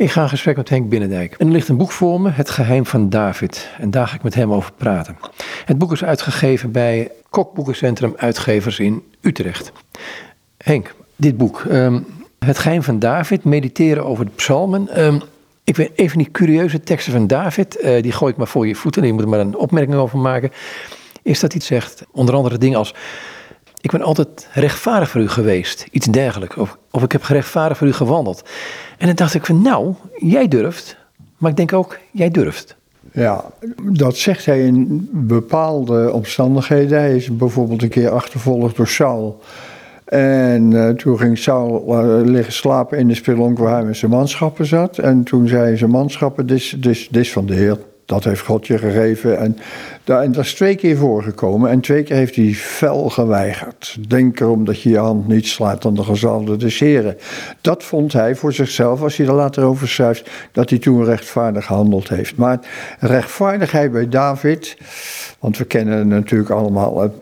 Ik ga in gesprek met Henk Binnendijk. En er ligt een boek voor me, Het Geheim van David. En daar ga ik met hem over praten. Het boek is uitgegeven bij Kokboekencentrum Uitgevers in Utrecht. Henk, dit boek, ehm, Het Geheim van David, mediteren over de psalmen. Ehm, ik weet even die curieuze teksten van David, uh, die gooi ik maar voor je voeten. Je moet er maar een opmerking over maken. Is dat iets zegt, onder andere dingen als... Ik ben altijd rechtvaardig voor u geweest, iets dergelijks. Of, ik heb gerechtvaardig voor u gewandeld. En dan dacht ik van nou, jij durft, maar ik denk ook, jij durft. Ja, dat zegt hij in bepaalde omstandigheden. Hij is bijvoorbeeld een keer achtervolgd door Saul. En uh, toen ging Saul uh, liggen slapen in de spelonk waar hij met zijn manschappen zat. En toen zei zijn manschappen, dit is van de Heer dat heeft God je gegeven. En, en dat is twee keer voorgekomen. En twee keer heeft hij fel geweigerd. Denk erom dat je je hand niet slaat aan de gezalde des heren. Dat vond hij voor zichzelf, als hij er later over schrijft, dat hij toen rechtvaardig gehandeld heeft. Maar rechtvaardigheid bij David, want we kennen natuurlijk allemaal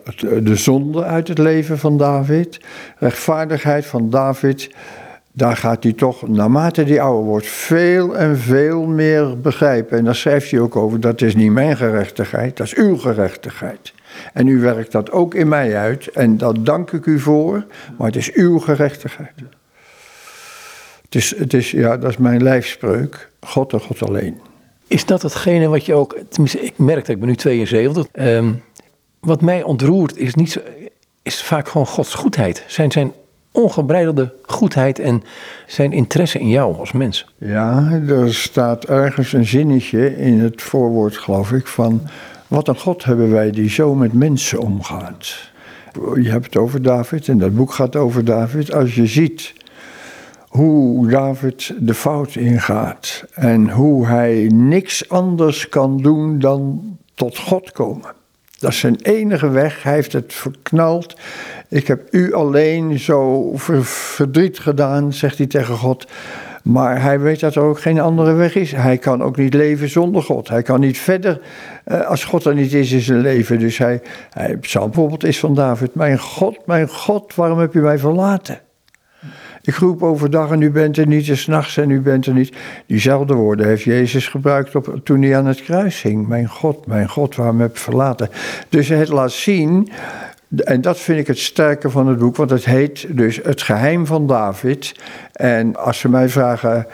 de zonde uit het leven van David. Rechtvaardigheid van David daar gaat hij toch, naarmate hij ouder wordt, veel en veel meer begrijpen. En daar schrijft hij ook over, dat is niet mijn gerechtigheid, dat is uw gerechtigheid. En u werkt dat ook in mij uit en daar dank ik u voor, maar het is uw gerechtigheid. Het is, het is ja, dat is mijn lijfspreuk, God en God alleen. Is dat hetgene wat je ook, tenminste ik merk dat ik ben nu 72, ehm, wat mij ontroert is, niet is vaak gewoon Gods goedheid. Zijn, zijn ongebreidelde goedheid en zijn interesse in jou als mens. Ja, er staat ergens een zinnetje in het voorwoord, geloof ik, van wat een God hebben wij die zo met mensen omgaat. Je hebt het over David en dat boek gaat over David. Als je ziet hoe David de fout ingaat en hoe hij niks anders kan doen dan tot God komen. Dat is zijn enige weg. Hij heeft het verknald. Ik heb u alleen zo verdriet gedaan, zegt hij tegen God. Maar hij weet dat er ook geen andere weg is. Hij kan ook niet leven zonder God. Hij kan niet verder uh, als God er niet is in zijn leven. Dus hij, hij Psalm bijvoorbeeld is van David. Mijn God, mijn God, waarom heb je mij verlaten? Ik roep overdag en u bent er niet, en s'nachts en u bent er niet. Diezelfde woorden heeft Jezus gebruikt op, toen hij aan het kruis hing. Mijn God, mijn God, waarom heb je verlaten? Dus het laat zien en dat vind ik het sterke van het boek, want het heet dus Het Geheim van David. En als ze mij vragen,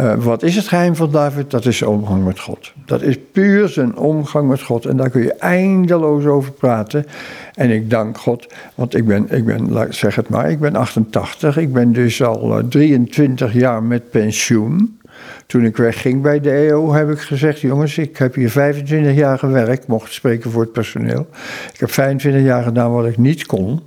uh, wat is het geheim van David? Dat is zijn omgang met God. Dat is puur zijn omgang met God. En daar kun je eindeloos over praten. En ik dank God, want ik ben, ik ben zeg het maar, ik ben 88. Ik ben dus al 23 eh, jaar met pensioen. Toen ik wegging bij de EO heb ik gezegd, jongens, ik heb hier 25 jaar gewerkt, mocht spreken voor het personeel. Ik heb 25 jaar gedaan wat ik niet kon.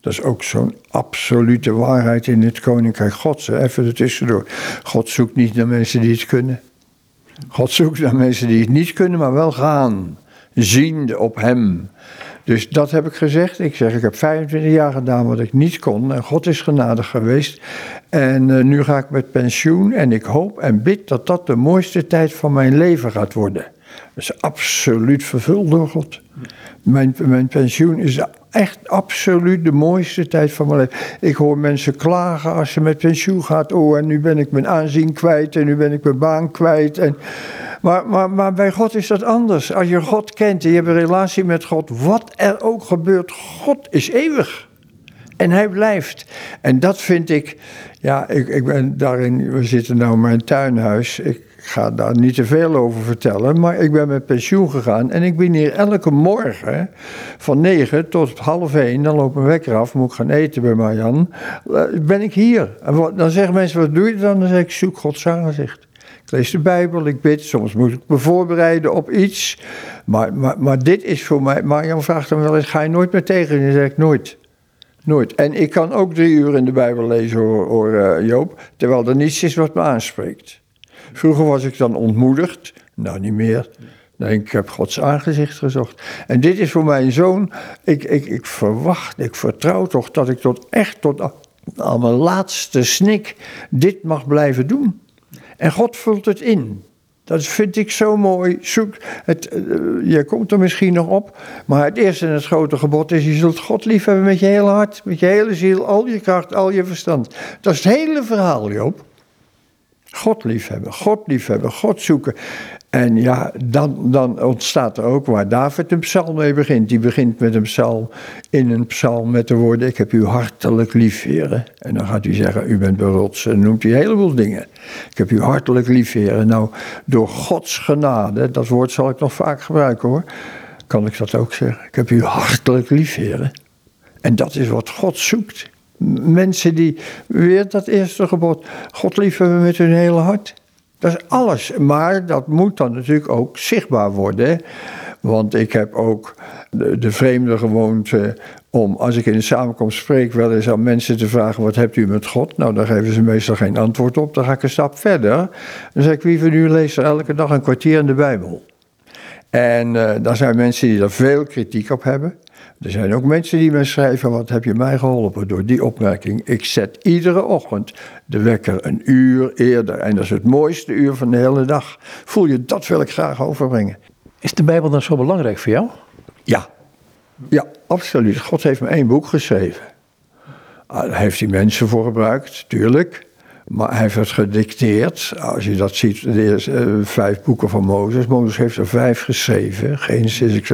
Dat is ook zo'n absolute waarheid in het Koninkrijk Gods. Even er tussendoor. God zoekt niet naar mensen die het kunnen. God zoekt naar mensen die het niet kunnen, maar wel gaan. Ziende op Hem. Dus dat heb ik gezegd. Ik zeg, ik heb 25 jaar gedaan wat ik niet kon. En God is genadig geweest. En uh, nu ga ik met pensioen. En ik hoop en bid dat dat de mooiste tijd van mijn leven gaat worden. Dat is absoluut vervuld door God. Mijn, mijn pensioen is echt absoluut de mooiste tijd van mijn leven. Ik hoor mensen klagen als ze met pensioen gaat. Oh, en nu ben ik mijn aanzien kwijt. En nu ben ik mijn baan kwijt. En maar, maar, maar bij God is dat anders. Als je God kent en je hebt een relatie met God, wat er ook gebeurt, God is eeuwig. En hij blijft. En dat vind ik, ja, ik, ik ben daarin, we zitten nou in mijn tuinhuis. Ik ga daar niet te veel over vertellen, maar ik ben met pensioen gegaan. En ik ben hier elke morgen van negen tot half één, dan loopt mijn wekker af, moet ik gaan eten bij Marjan. Eh, ben ik hier. En dan zeggen mensen, wat doe je dan? Dan zeg ik, zoek Gods aangezicht. Ik lees de Bijbel, ik bid, soms moet ik me voorbereiden op iets. Maar, maar, maar dit is voor mij. Marjan vraagt dan wel eens: ga je nooit meer tegen? En dan zeg ik nooit. Nooit. En ik kan ook drie uur in de Bijbel lezen, hoor, hoor uh, Joop, terwijl er niets is wat me aanspreekt. Vroeger was ik dan ontmoedigd, nou niet meer. Nee, ik heb Gods aangezicht gezocht. En dit is voor mijn zoon, ik, ik, ik verwacht, ik vertrouw toch dat ik tot echt tot aan mijn laatste snik dit mag blijven doen. En God vult het in. Dat vind ik zo mooi. Zoek het, uh, je komt er misschien nog op. Maar het eerste en het grote gebod is: je zult God lief hebben met je hele hart, met je hele ziel, al je kracht, al je verstand. Dat is het hele verhaal, Joop. God liefhebben, God liefhebben, God zoeken. En ja, dan, dan ontstaat er ook waar David een psalm mee begint. Die begint met een psalm, in een psalm met de woorden... Ik heb u hartelijk lief, heren. En dan gaat hij zeggen, u bent berotst. En dan noemt hij een heleboel dingen. Ik heb u hartelijk lief, heren. Nou, door Gods genade, dat woord zal ik nog vaak gebruiken hoor... kan ik dat ook zeggen. Ik heb u hartelijk lief, heren. En dat is wat God zoekt. Mensen die, weer dat eerste gebod, God liefhebben met hun hele hart. Dat is alles. Maar dat moet dan natuurlijk ook zichtbaar worden. Want ik heb ook de, de vreemde gewoonte om, als ik in een samenkomst spreek, wel eens aan mensen te vragen: wat hebt u met God? Nou, dan geven ze meestal geen antwoord op. Dan ga ik een stap verder. Dan zeg ik: wie van u leest er elke dag een kwartier in de Bijbel? En uh, dan zijn mensen die er veel kritiek op hebben. Er zijn ook mensen die mij schrijven: Wat heb je mij geholpen door die opmerking? Ik zet iedere ochtend de wekker een uur eerder. En dat is het mooiste uur van de hele dag. Voel je, dat wil ik graag overbrengen. Is de Bijbel dan zo belangrijk voor jou? Ja, ja, absoluut. God heeft me één boek geschreven. Ah, daar heeft hij mensen voor gebruikt, tuurlijk. Maar hij heeft het gedicteerd. Als je dat ziet, de eerste, uh, vijf boeken van Mozes. Mozes heeft er vijf geschreven. Genesis,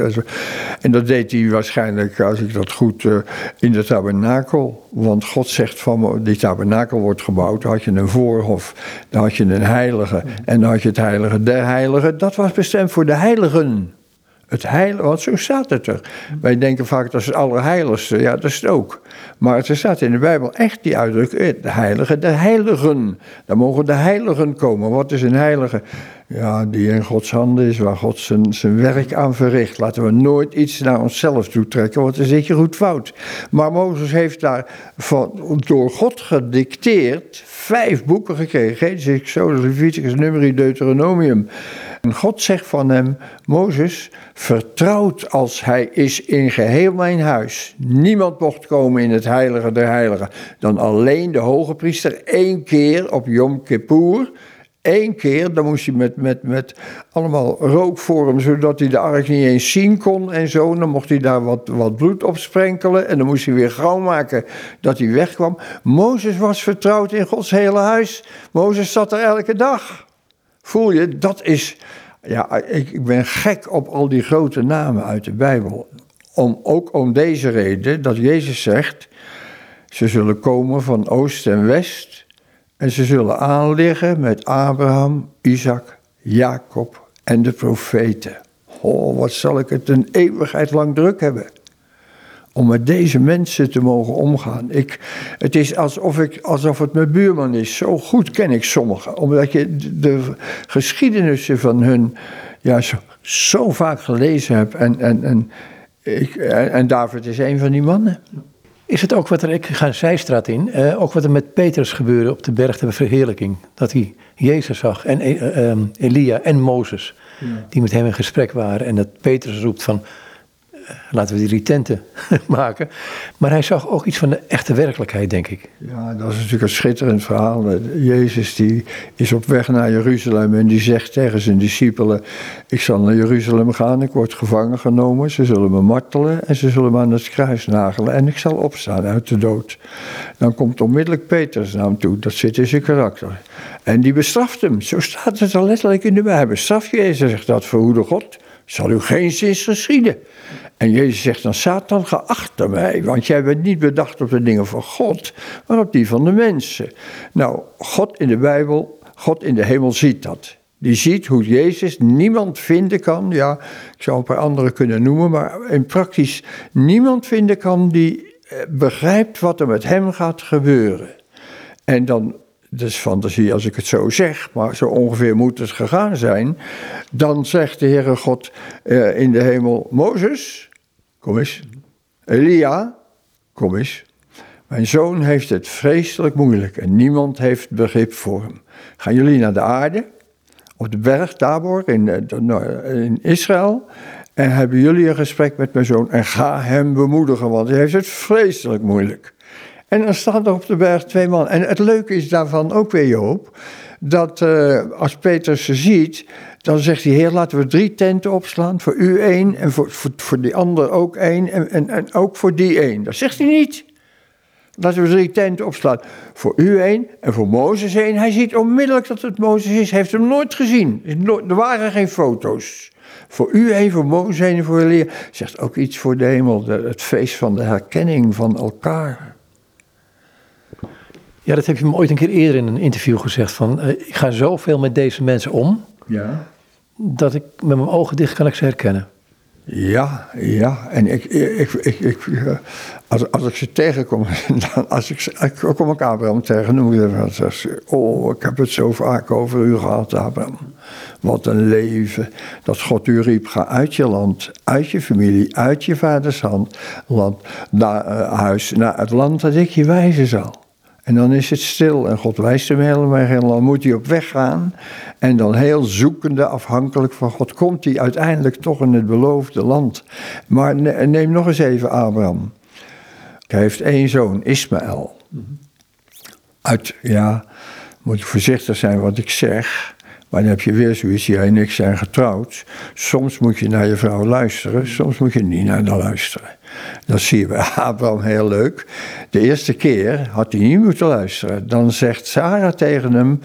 En dat deed hij waarschijnlijk, als ik dat goed, uh, in de tabernakel. Want God zegt van, die tabernakel wordt gebouwd. Dan had je een voorhof, dan had je een heilige. En dan had je het heilige der heiligen. Dat was bestemd voor de heiligen. Het heilige, want zo staat het er. Wij denken vaak dat is het allerheiligste. Ja, dat is het ook. Maar er staat in de Bijbel echt die uitdrukking, de heilige, de heiligen. Daar mogen de heiligen komen. Wat is een heilige? Ja, die in Gods handen is, waar God zijn, zijn werk aan verricht. Laten we nooit iets naar onszelf toetrekken, want dan zit je goed fout. Maar Mozes heeft daar van, door God gedicteerd vijf boeken gekregen. Genesis, Exodus, Leviticus, Numeri, Deuteronomium. En God zegt van hem, Mozes, vertrouwd als hij is in geheel mijn huis. Niemand mocht komen in het heilige der heiligen dan alleen de hoge priester één keer op Yom Kippur. Eén keer, dan moest hij met, met, met allemaal rook voor hem, zodat hij de ark niet eens zien kon en zo. Dan mocht hij daar wat, wat bloed op sprenkelen en dan moest hij weer gauw maken dat hij wegkwam. Mozes was vertrouwd in Gods hele huis. Mozes zat er elke dag. Voel je, dat is. Ja, ik, ik ben gek op al die grote namen uit de Bijbel. Om, ook om deze reden dat Jezus zegt: ze zullen komen van oost en west. En ze zullen aanliggen met Abraham, Isaac, Jacob en de profeten. Oh, wat zal ik het een eeuwigheid lang druk hebben om met deze mensen te mogen omgaan. Ik, het is alsof, ik, alsof het mijn buurman is. Zo goed ken ik sommigen. Omdat je de geschiedenissen van hun ja, zo, zo vaak gelezen hebt. En, en, en, ik, en David is een van die mannen. Is het ook wat er, ik ga een zijstraat in, eh, ook wat er met Petrus gebeurde op de berg der verheerlijking. Dat hij Jezus zag en eh, eh, Elia en Mozes, ja. die met hem in gesprek waren. En dat Petrus roept van, laten we die retenten maken. Maar hij zag ook iets van de echte werkelijkheid, denk ik. Ja, dat is natuurlijk een schitterend verhaal. Jezus die is op weg naar Jeruzalem en die zegt tegen zijn discipelen... ik zal naar Jeruzalem gaan, ik word gevangen genomen, ze zullen me martelen... en ze zullen me aan het kruis nagelen en ik zal opstaan uit de dood. Dan komt onmiddellijk Petrus naar hem toe, dat zit in zijn karakter. En die bestraft hem, zo staat het al letterlijk in de Bijbel. Bestraft Jezus, zegt dat, verhoede God zal u geen zins geschieden. En Jezus zegt dan, Satan, ga achter mij, want jij bent niet bedacht op de dingen van God, maar op die van de mensen. Nou, God in de Bijbel, God in de hemel ziet dat. Die ziet hoe Jezus niemand vinden kan, ja, ik zou een paar anderen kunnen noemen, maar in praktisch niemand vinden kan die eh, begrijpt wat er met hem gaat gebeuren. En dan is fantasie als ik het zo zeg, maar zo ongeveer moet het gegaan zijn. Dan zegt de Heere God uh, in de hemel: Mozes, kom eens. Elia, kom eens. Mijn zoon heeft het vreselijk moeilijk en niemand heeft begrip voor hem. Gaan jullie naar de aarde, op de berg Tabor in, eh, in Israël. En hebben jullie een gesprek met mijn zoon en ga hem bemoedigen, want hij heeft het vreselijk moeilijk. En dan staan er op de berg twee man. En het leuke is daarvan ook weer, Joop, dat uh, als Petrus ze ziet, dan zegt hij, heer, laten we drie tenten opslaan. Voor u één en voor, voor, voor die ander ook één en, en, en ook voor die één. Dat zegt hij niet. Laten we drie tenten opslaan. Voor u één en voor Mozes één. Hij ziet onmiddellijk dat het Mozes is. Hij heeft hem nooit gezien. Er waren geen foto's. Voor u één, voor Mozes één en voor Elia. Zegt ook iets voor de hemel. het feest van de herkenning van elkaar. Ja, dat heb je me ooit een keer eerder in een interview gezegd. Van, uh, ik ga zoveel met deze mensen om. Ja. Dat ik met mijn ogen dicht kan ik ze herkennen. Ja, ja. En ik, ik, ik, ik, eh, als, als ik ze tegenkom, dan, als ik, ik kom ik Abraham tegen, noem je dat. Oh, ik heb het zo vaak over u gehad, Abraham. Wat een leven. Dat God u riep, ga uit je land, uit je familie, uit je vaders hand, land, naar uh, huis, naar het land dat ik je wijzen zal. En dan is het stil en God wijst hem helemaal en dan moet hij op weg gaan. En dan heel zoekende, afhankelijk van God, komt hij uiteindelijk toch in het beloofde land. Maar neem nog eens even Abraham. Hij heeft één zoon, Ismaël. Uit, ja, moet ik voorzichtig zijn wat ik zeg. Maar dan heb je weer zoiets, jij en ik zijn getrouwd. Soms moet je naar je vrouw luisteren, soms moet je niet naar haar luisteren. Dat zie je bij Abraham heel leuk. De eerste keer had hij niet moeten luisteren. Dan zegt Sarah tegen hem: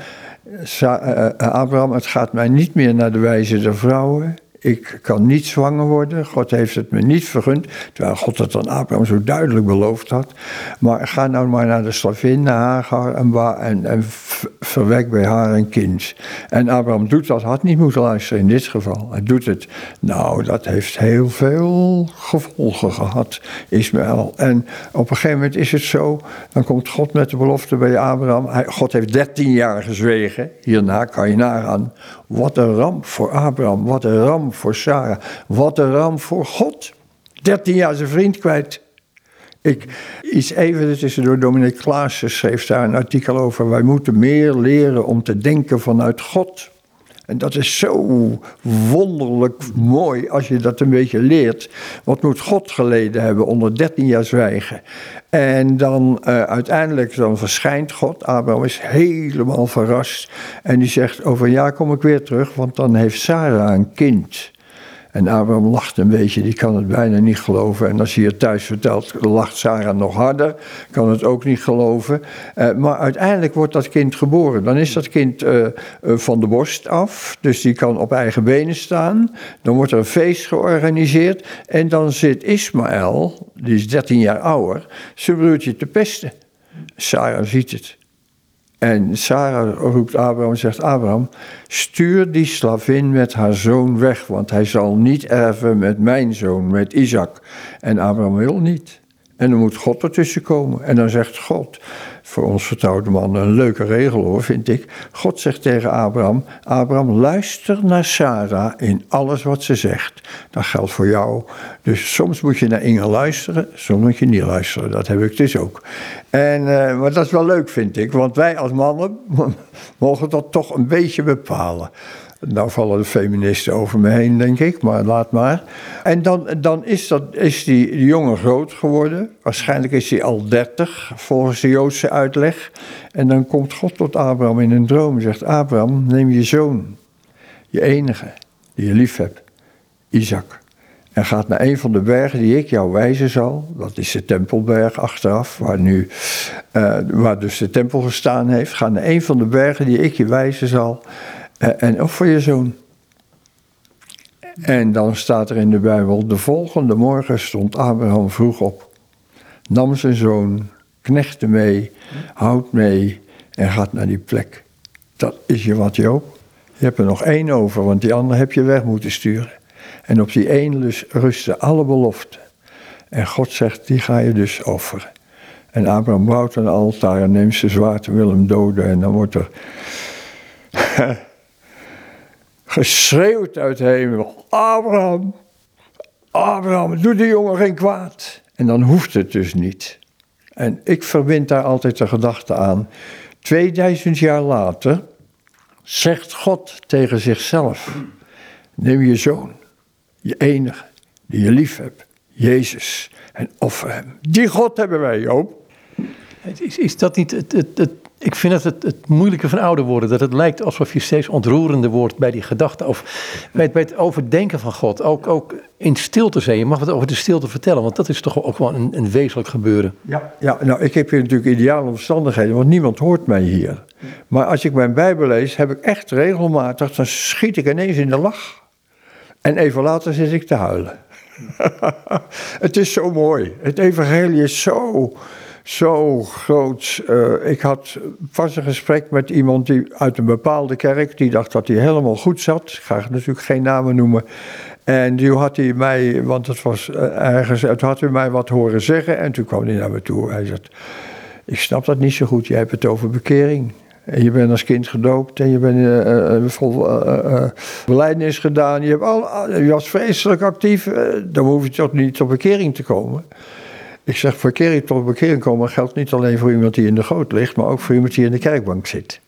eh, eh, Abraham, het gaat mij niet meer naar de wijze der vrouwen. Ik kan niet zwanger worden. God heeft het me niet vergund. Terwijl God het aan Abraham zo duidelijk beloofd had. Maar ga nou maar naar de slavin, naar Hagar en, en, verwek bij haar een kind. En Abraham doet dat, had niet moeten luisteren in dit geval. Hij doet het. Nou, dat heeft heel veel gevolgen gehad, Ismaël. En op een gegeven moment is het zo, dan komt God met de belofte bij Abraham. Hij, God heeft dertien jaar gezwegen. Hierna kan je nagaan. Wat een ramp voor Abraham, wat een ramp voor Sarah, wat een ramp voor God. Dertien jaar zijn vriend kwijt. Ik, iets even tussendoor, Dominic Klaassen schreef daar een artikel over. Wij moeten meer leren om te denken vanuit God. En dat is zo wonderlijk mooi als je dat een beetje leert. Wat moet God geleden hebben onder 13 jaar zwijgen? En dan uh, uiteindelijk dan verschijnt God. Abraham is helemaal verrast. En die zegt, over een jaar kom ik weer terug, want dan heeft Sarah een kind. En Abraham lacht een beetje, die kan het bijna niet geloven. En als hij het thuis vertelt, lacht Sarah nog harder, kan het ook niet geloven. Uh, maar uiteindelijk wordt dat kind geboren. Dan is dat kind uh, uh, van de borst af, dus die kan op eigen benen staan. Dan wordt er een feest georganiseerd. En dan zit Ismaël, die is 13 jaar ouder, zijn broertje te pesten. Sarah ziet het. En Sarah roept Abraham en zegt: Abraham, stuur die slavin met haar zoon weg, want hij zal niet erven met mijn zoon, met Isaac. En Abraham wil niet. En dan moet God ertussen komen. En dan zegt God, voor ons vertrouwde man een leuke regel hoor, vind ik. God zegt tegen Abraham: Abraham, luister naar Sarah in alles wat ze zegt. Dat geldt voor jou. Dus soms moet je naar Inge luisteren, soms moet je niet luisteren. Dat heb ik dus ook. En, uh, maar dat is wel leuk, vind ik, want wij als mannen mogen dat toch een beetje bepalen. Nou vallen de feministen over me heen, denk ik, maar laat maar. En dan, dan is, dat, is die jongen groot geworden. Waarschijnlijk is hij al dertig, volgens de Joodse uitleg. En dan komt God tot Abraham in een droom en zegt: Abraham, neem je zoon, je enige, die je lief hebt, Isaac. En gaat naar een van de bergen die ik jou wijzen zal. Dat is de Tempelberg achteraf, waar, nu, uh, waar dus de tempel gestaan heeft. Ga naar een van de bergen die ik je wijzen zal. Eh, en ook voor je zoon. En dan staat er in de Bijbel: De volgende morgen stond Abraham vroeg op, nam zijn zoon, knechten mee, houdt mee en gaat naar die plek. Dat is je wat, Joop. Je hebt er nog één over, want die andere heb je weg moeten sturen. En op die één rusten alle beloften. En God zegt, die ga je dus offeren. En Abraham bouwt een altaar en neemt zijn zwaard en wil hem doden. En dan wordt er geschreeuwd uit de hemel: Abraham, Abraham, doe de jongen geen kwaad. En dan hoeft het dus niet. En ik verbind daar altijd de gedachte aan. 2000 jaar later zegt God tegen zichzelf: Neem je zoon, je enige, die je lief hebt, Jezus, en offer hem. Die God hebben wij, Joop. Is, is dat niet het, het, het, ik vind het, het het moeilijke van ouder worden. Dat het lijkt alsof je steeds ontroerender wordt bij die gedachten. Of bij, bij het overdenken van God. Ook, ook in stilte zijn. Je mag wat over de stilte vertellen. Want dat is toch ook gewoon een, een wezenlijk gebeuren. Ja, ja, nou ik heb hier natuurlijk ideale omstandigheden. Want niemand hoort mij hier. Maar als ik mijn Bijbel lees, heb ik echt regelmatig. Dan schiet ik ineens in de lach. En even later zit ik te huilen. het is zo mooi. Het evangelie is zo, zo groot. Eh, ik had pas een gesprek met iemand die uit een bepaalde kerk, die dacht dat hij helemaal goed zat. Ik ga natuurlijk geen namen noemen. En die had hij mij, want het was eh, ergens, het had hij mij wat horen zeggen. En toen kwam hij naar me toe. Hij zei, ik snap dat niet zo goed. Jij hebt het over bekering. En je bent als kind gedoopt en je bent uh, uh, vol beleidnis gedaan. Je, hebt al, je was vreselijk actief. dan hoef je toch niet tot bekering te komen. Ik zeg, verkering tot bekering komen geldt niet alleen voor iemand die in de goot ligt, maar ook voor iemand die in de kerkbank zit.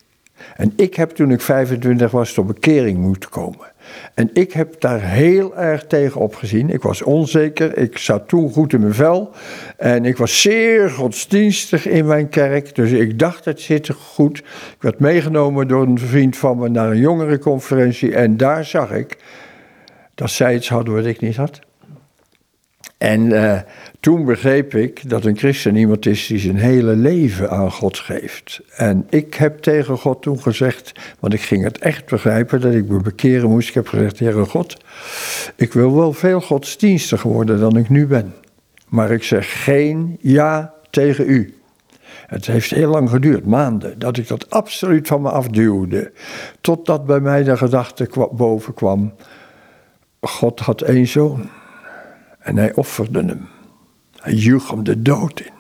En ik heb toen ik 25 was tot bekering moeten komen. En ik heb daar heel erg tegen opgezien. Ik was onzeker, ik zat toen goed in mijn vel. En ik was zeer godsdienstig in mijn kerk. Dus ik dacht, het zit goed. Ik werd meegenomen door een vriend van me naar een jongerenconferentie. En daar zag ik dat zij iets hadden wat ik niet had. En uh, toen begreep ik dat een christen iemand is die zijn hele leven aan God geeft. En ik heb tegen God toen gezegd, want ik ging het echt begrijpen dat ik me bekeren moest. Ik heb gezegd, Heere God, ik wil wel veel godsdienstiger worden dan ik nu ben. Maar ik zeg geen ja tegen u. Het heeft heel lang geduurd, maanden, dat ik dat absoluut van me afduwde. Totdat bij mij de gedachte boven kwam: God had één zoon. En hij offerde hem. Hij joeg hem de dood in.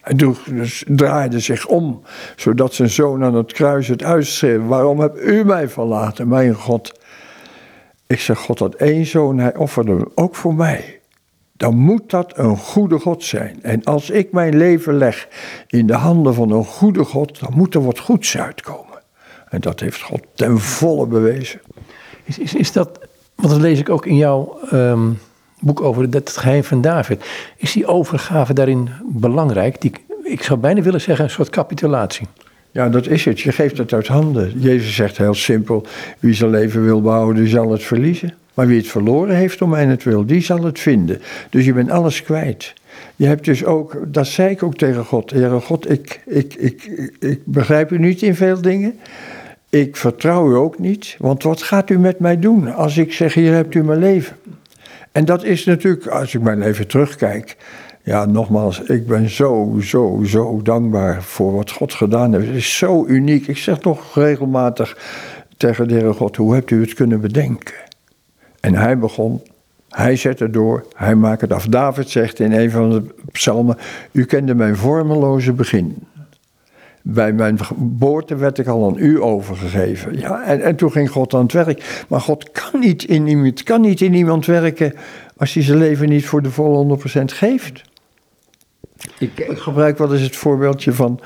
Hij dus draaide zich om, zodat zijn zoon aan het kruis het uitschreef. Waarom hebt u mij verlaten, mijn God? Ik zeg, God had één zoon, hij offerde hem, ook voor mij. Dan moet dat een goede God zijn. En als ik mijn leven leg in de handen van een goede God, dan moet er wat goeds uitkomen. En dat heeft God ten volle bewezen. Is, is, is dat, want dat lees ik ook in jouw um, boek over het geheim van David. Is die overgave daarin belangrijk? Die, ik zou bijna willen zeggen een soort capitulatie. Ja, dat is het. Je geeft het uit handen. Jezus zegt heel simpel: wie zijn leven wil behouden, zal het verliezen. Maar wie het verloren heeft om mij het wil, die zal het vinden. Dus je bent alles kwijt. Je hebt dus ook, dat zei ik ook tegen God. Heere God, ik, ik, ik, ik begrijp u niet in veel dingen. Ik vertrouw u ook niet. Want wat gaat u met mij doen als ik zeg: hier hebt u mijn leven? En dat is natuurlijk, als ik mijn leven terugkijk. Ja, nogmaals, ik ben zo, zo, zo dankbaar voor wat God gedaan heeft. Het is zo uniek. Ik zeg toch regelmatig tegen de Heere God: hoe hebt u het kunnen bedenken? En hij begon, hij zette door, hij maakt het af. David zegt in een van de psalmen: U kende mijn vormeloze begin. Bij mijn geboorte werd ik al aan u overgegeven. Ja, en, en toen ging God aan het werk. Maar God kan niet, in iemand, kan niet in iemand werken als hij zijn leven niet voor de volle 100% geeft. Ik, ik gebruik wel eens het voorbeeldje van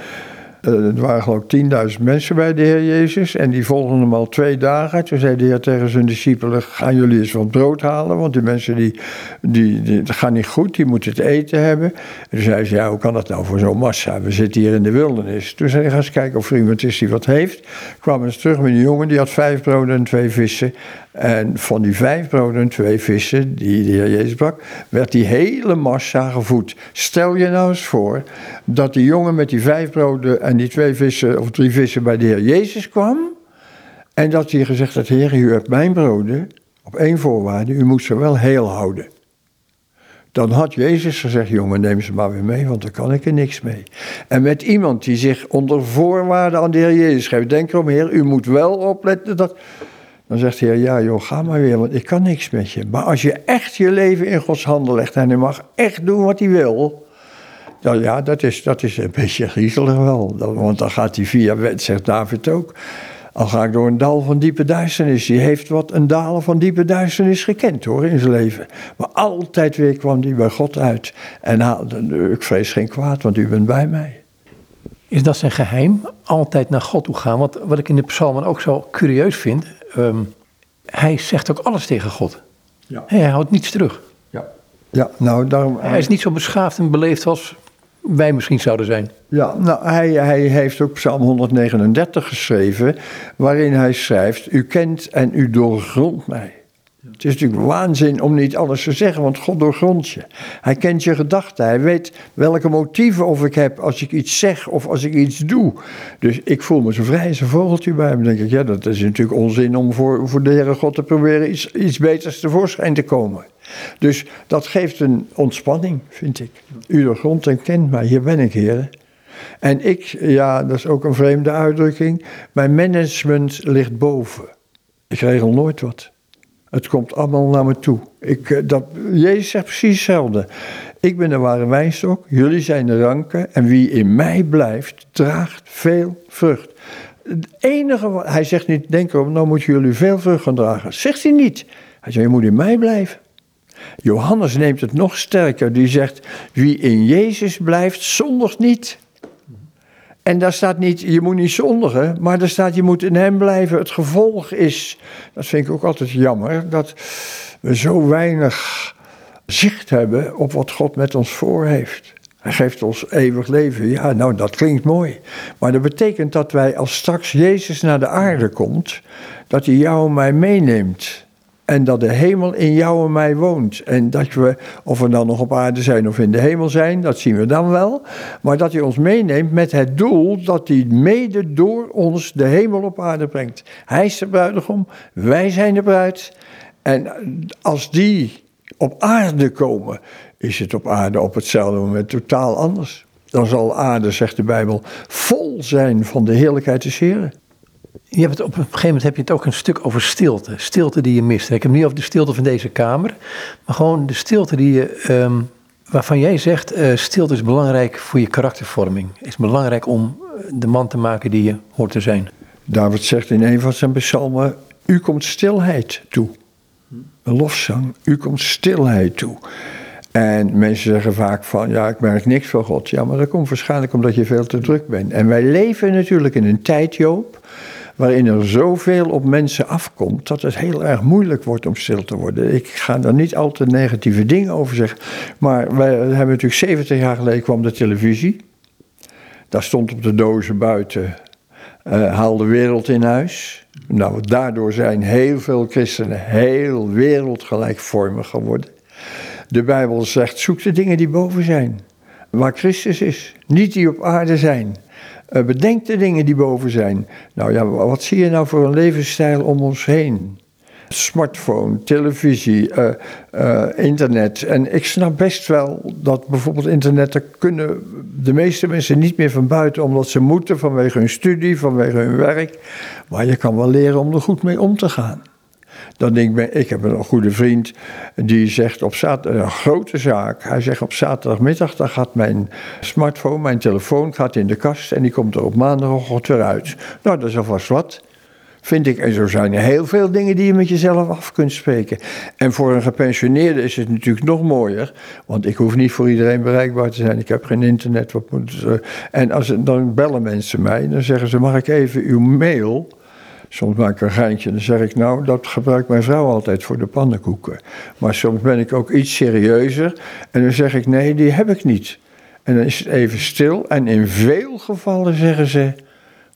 er waren geloof ik 10.000 mensen bij de Heer Jezus en die volgden hem al twee dagen. Toen zei de Heer tegen zijn discipelen, gaan jullie eens wat brood halen, want die mensen die, die, die, gaat niet goed, die moeten het eten hebben. En toen zei ze, ja hoe kan dat nou voor zo'n massa, we zitten hier in de wildernis. Toen zei hij, ga eens kijken of er iemand is die wat heeft. Kwamen ze terug met een jongen, die had vijf broden en twee vissen. En van die vijf broden en twee vissen die de Heer Jezus brak, werd die hele massa gevoed. Stel je nou eens voor dat die jongen met die vijf broden en die twee vissen of drie vissen bij de Heer Jezus kwam. En dat hij gezegd had, Heer, u hebt mijn broden op één voorwaarde, u moet ze wel heel houden. Dan had Jezus gezegd, jongen, neem ze maar weer mee, want dan kan ik er niks mee. En met iemand die zich onder voorwaarden aan de Heer Jezus geeft, denk erom, Heer, u moet wel opletten dat... Dan zegt de Heer, ja joh, ga maar weer, want ik kan niks met je. Maar als je echt je leven in Gods handen legt en hij mag echt doen wat hij wil... Dan, ja, dat is, dat is een beetje griezelig wel. Want dan gaat hij via wet, zegt David ook... Al ga ik door een dal van diepe duisternis. Die heeft wat een dalen van diepe duisternis gekend hoor in zijn leven. Maar altijd weer kwam hij bij God uit. En haalde, ik vrees geen kwaad, want u bent bij mij. Is dat zijn geheim? Altijd naar God toe gaan? Want wat ik in de psalmen ook zo curieus vind. Um, hij zegt ook alles tegen God. Ja. Hij houdt niets terug. Ja, ja nou daarom... Hij is niet zo beschaafd en beleefd als wij misschien zouden zijn. Ja, nou, hij, hij heeft ook Psalm 139 geschreven, waarin hij schrijft: U kent en u doorgrondt mij. Het is natuurlijk waanzin om niet alles te zeggen, want God doorgrondt je. Hij kent je gedachten. Hij weet welke motieven of ik heb als ik iets zeg of als ik iets doe. Dus ik voel me zo vrij als een vogeltje bij hem. Dan denk ik, ja, dat is natuurlijk onzin om voor, voor de Heere God te proberen iets, iets beters tevoorschijn te komen. Dus dat geeft een ontspanning, vind ik. U doorgrondt en kent mij, hier ben ik, Heer. En ik, ja, dat is ook een vreemde uitdrukking. Mijn management ligt boven. Ik regel nooit wat. Het komt allemaal naar me toe. Ik, eh, dat, Jezus zegt precies hetzelfde. Ik ben de ware wijnstok, jullie zijn de ranken en wie in mij blijft, draagt veel vrucht. Het enige wat, hij zegt niet, denk erom, nou moeten jullie veel vrucht gaan dragen. Zegt hij niet. Hij zegt, je moet in mij blijven. Johannes neemt het nog sterker, die zegt, wie in Jezus blijft, zondigt niet. En daar staat niet, je moet niet zondigen, maar daar staat, je moet in hem blijven. Het gevolg is, dat vind ik ook altijd jammer, dat we zo weinig zicht hebben op wat God met ons voor heeft. Hij geeft ons eeuwig leven. Ja, nou, dat klinkt mooi. Maar dat betekent dat wij, als straks Jezus naar de aarde komt, dat hij jou en mij meeneemt. En dat de hemel in jou en mij woont. En dat we, of we dan nog op aarde zijn of in de hemel zijn, dat zien we dan wel. Maar dat hij ons meeneemt met het doel dat hij mede door ons de hemel op aarde brengt. Hij is de bruidegom, wij zijn de bruid. En als die op aarde komen, is het op aarde op hetzelfde moment totaal anders. Dan zal aarde, zegt de Bijbel, vol zijn van de heerlijkheid des Heren. Je hebt op een gegeven moment heb je het ook een stuk over stilte. Stilte die je mist. Ik heb niet over de stilte van deze kamer, maar gewoon de stilte die je, um, waarvan jij zegt, uh, stilte is belangrijk voor je karaktervorming. Is belangrijk om de man te maken die je hoort te zijn. David zegt in een van zijn psalmen, u komt stilheid toe. Een lofzang, u komt stilheid toe. En mensen zeggen vaak van, ja, ik merk niks van God. Ja, maar dat komt waarschijnlijk omdat je veel te druk bent. En wij leven natuurlijk in een tijd, Joop, waarin er zoveel op mensen afkomt dat het heel erg moeilijk wordt om stil te worden. Ik ga daar niet al te negatieve dingen over zeggen, maar wij hebben natuurlijk 70 jaar geleden kwam de televisie. Daar stond op de dozen buiten, uh, haal de wereld in huis. Nou, daardoor zijn heel veel christenen heel wereldgelijkvormig geworden. De Bijbel zegt, zoek de dingen die boven zijn, waar Christus is, niet die op aarde zijn. Uh, bedenk de dingen die boven zijn. Nou ja, wat zie je nou voor een levensstijl om ons heen? Smartphone, televisie, uh, uh, internet. En ik snap best wel dat bijvoorbeeld internet, daar kunnen de meeste mensen niet meer van buiten, omdat ze moeten vanwege hun studie, vanwege hun werk. Maar je kan wel leren om er goed mee om te gaan. Dan denk ik, ik heb een goede vriend die zegt op zaterdag, een grote zaak. Hij zegt op zaterdagmiddag, dan gaat mijn smartphone, mijn telefoon gaat in de kast en die komt er op maandagochtend weer uit. Nou, dat is alvast wat vind ik. En zo zijn er heel veel dingen die je met jezelf af kunt spreken. En voor een gepensioneerde is het natuurlijk nog mooier, want ik hoef niet voor iedereen bereikbaar te zijn. Ik heb geen internet. Moet, en als, dan bellen mensen mij, dan zeggen ze: Mag ik even uw mail? Soms maak ik een geintje, dan zeg ik nou, dat gebruikt mijn vrouw altijd voor de pannenkoeken. Maar soms ben ik ook iets serieuzer en dan zeg ik nee, die heb ik niet. En dan is het even stil en in veel gevallen zeggen ze,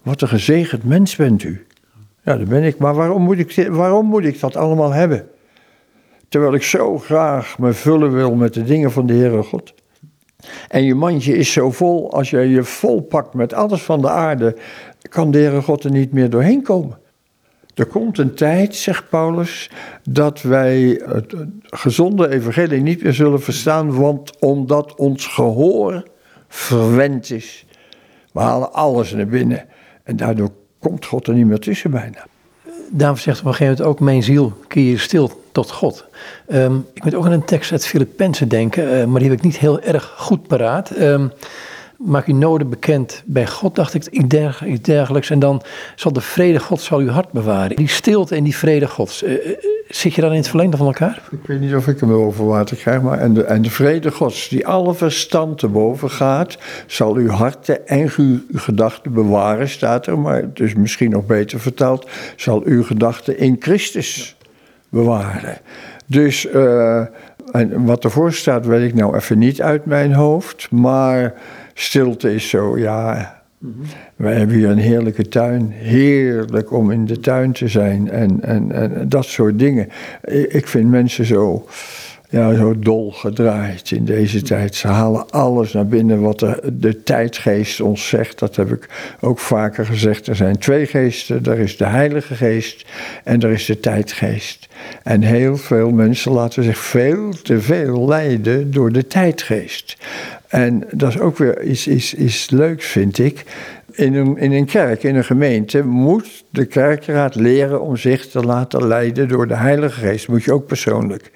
wat een gezegend mens bent u. Ja, dat ben ik, maar waarom moet ik, waarom moet ik dat allemaal hebben? Terwijl ik zo graag me vullen wil met de dingen van de Heere God. En je mandje is zo vol, als je je vol pakt met alles van de aarde, kan de Heere God er niet meer doorheen komen. Er komt een tijd, zegt Paulus, dat wij het gezonde evangelie niet meer zullen verstaan, want omdat ons gehoor verwend is. We halen alles naar binnen en daardoor komt God er niet meer tussen bijna. David zegt op een gegeven moment ook, mijn ziel keer stil tot God. Um, ik moet ook aan een tekst uit Filippenzen denken, uh, maar die heb ik niet heel erg goed paraat. Maak uw noden bekend bij God, dacht ik, iets dergelijks. En dan zal de vrede God zal uw hart bewaren. Die stilte en die vrede Gods. Uh, zit je dan in het verlengde van elkaar? Ik weet niet of ik hem over water krijg, maar en de, en de vrede Gods, die alle verstand te boven gaat, zal uw harten en uw gedachten bewaren, staat er. Maar dus misschien nog beter vertaald, zal uw gedachten in Christus bewaren. Dus uh, En wat ervoor staat, weet ik nou even niet uit mijn hoofd. Maar stilte is zo, ja. Wij hebben hier een heerlijke tuin. Heerlijk om in de tuin te zijn. En, en, en dat soort dingen. Ik, ik vind mensen zo ja, zo dol gedraaid in deze tijd. Ze halen alles naar binnen wat de, de tijdgeest ons zegt. Dat heb ik ook vaker gezegd. Er zijn twee geesten. Er is de Heilige Geest en er is de tijdgeest. En heel veel mensen laten zich veel te veel leiden door de tijdgeest. En dat is ook weer iets, iets, iets leuks, vind ik in een, in een kerk, in een gemeente, moet de kerkraad leren om zich te laten leiden door de Heilige Geest. Moet je ook persoonlijk.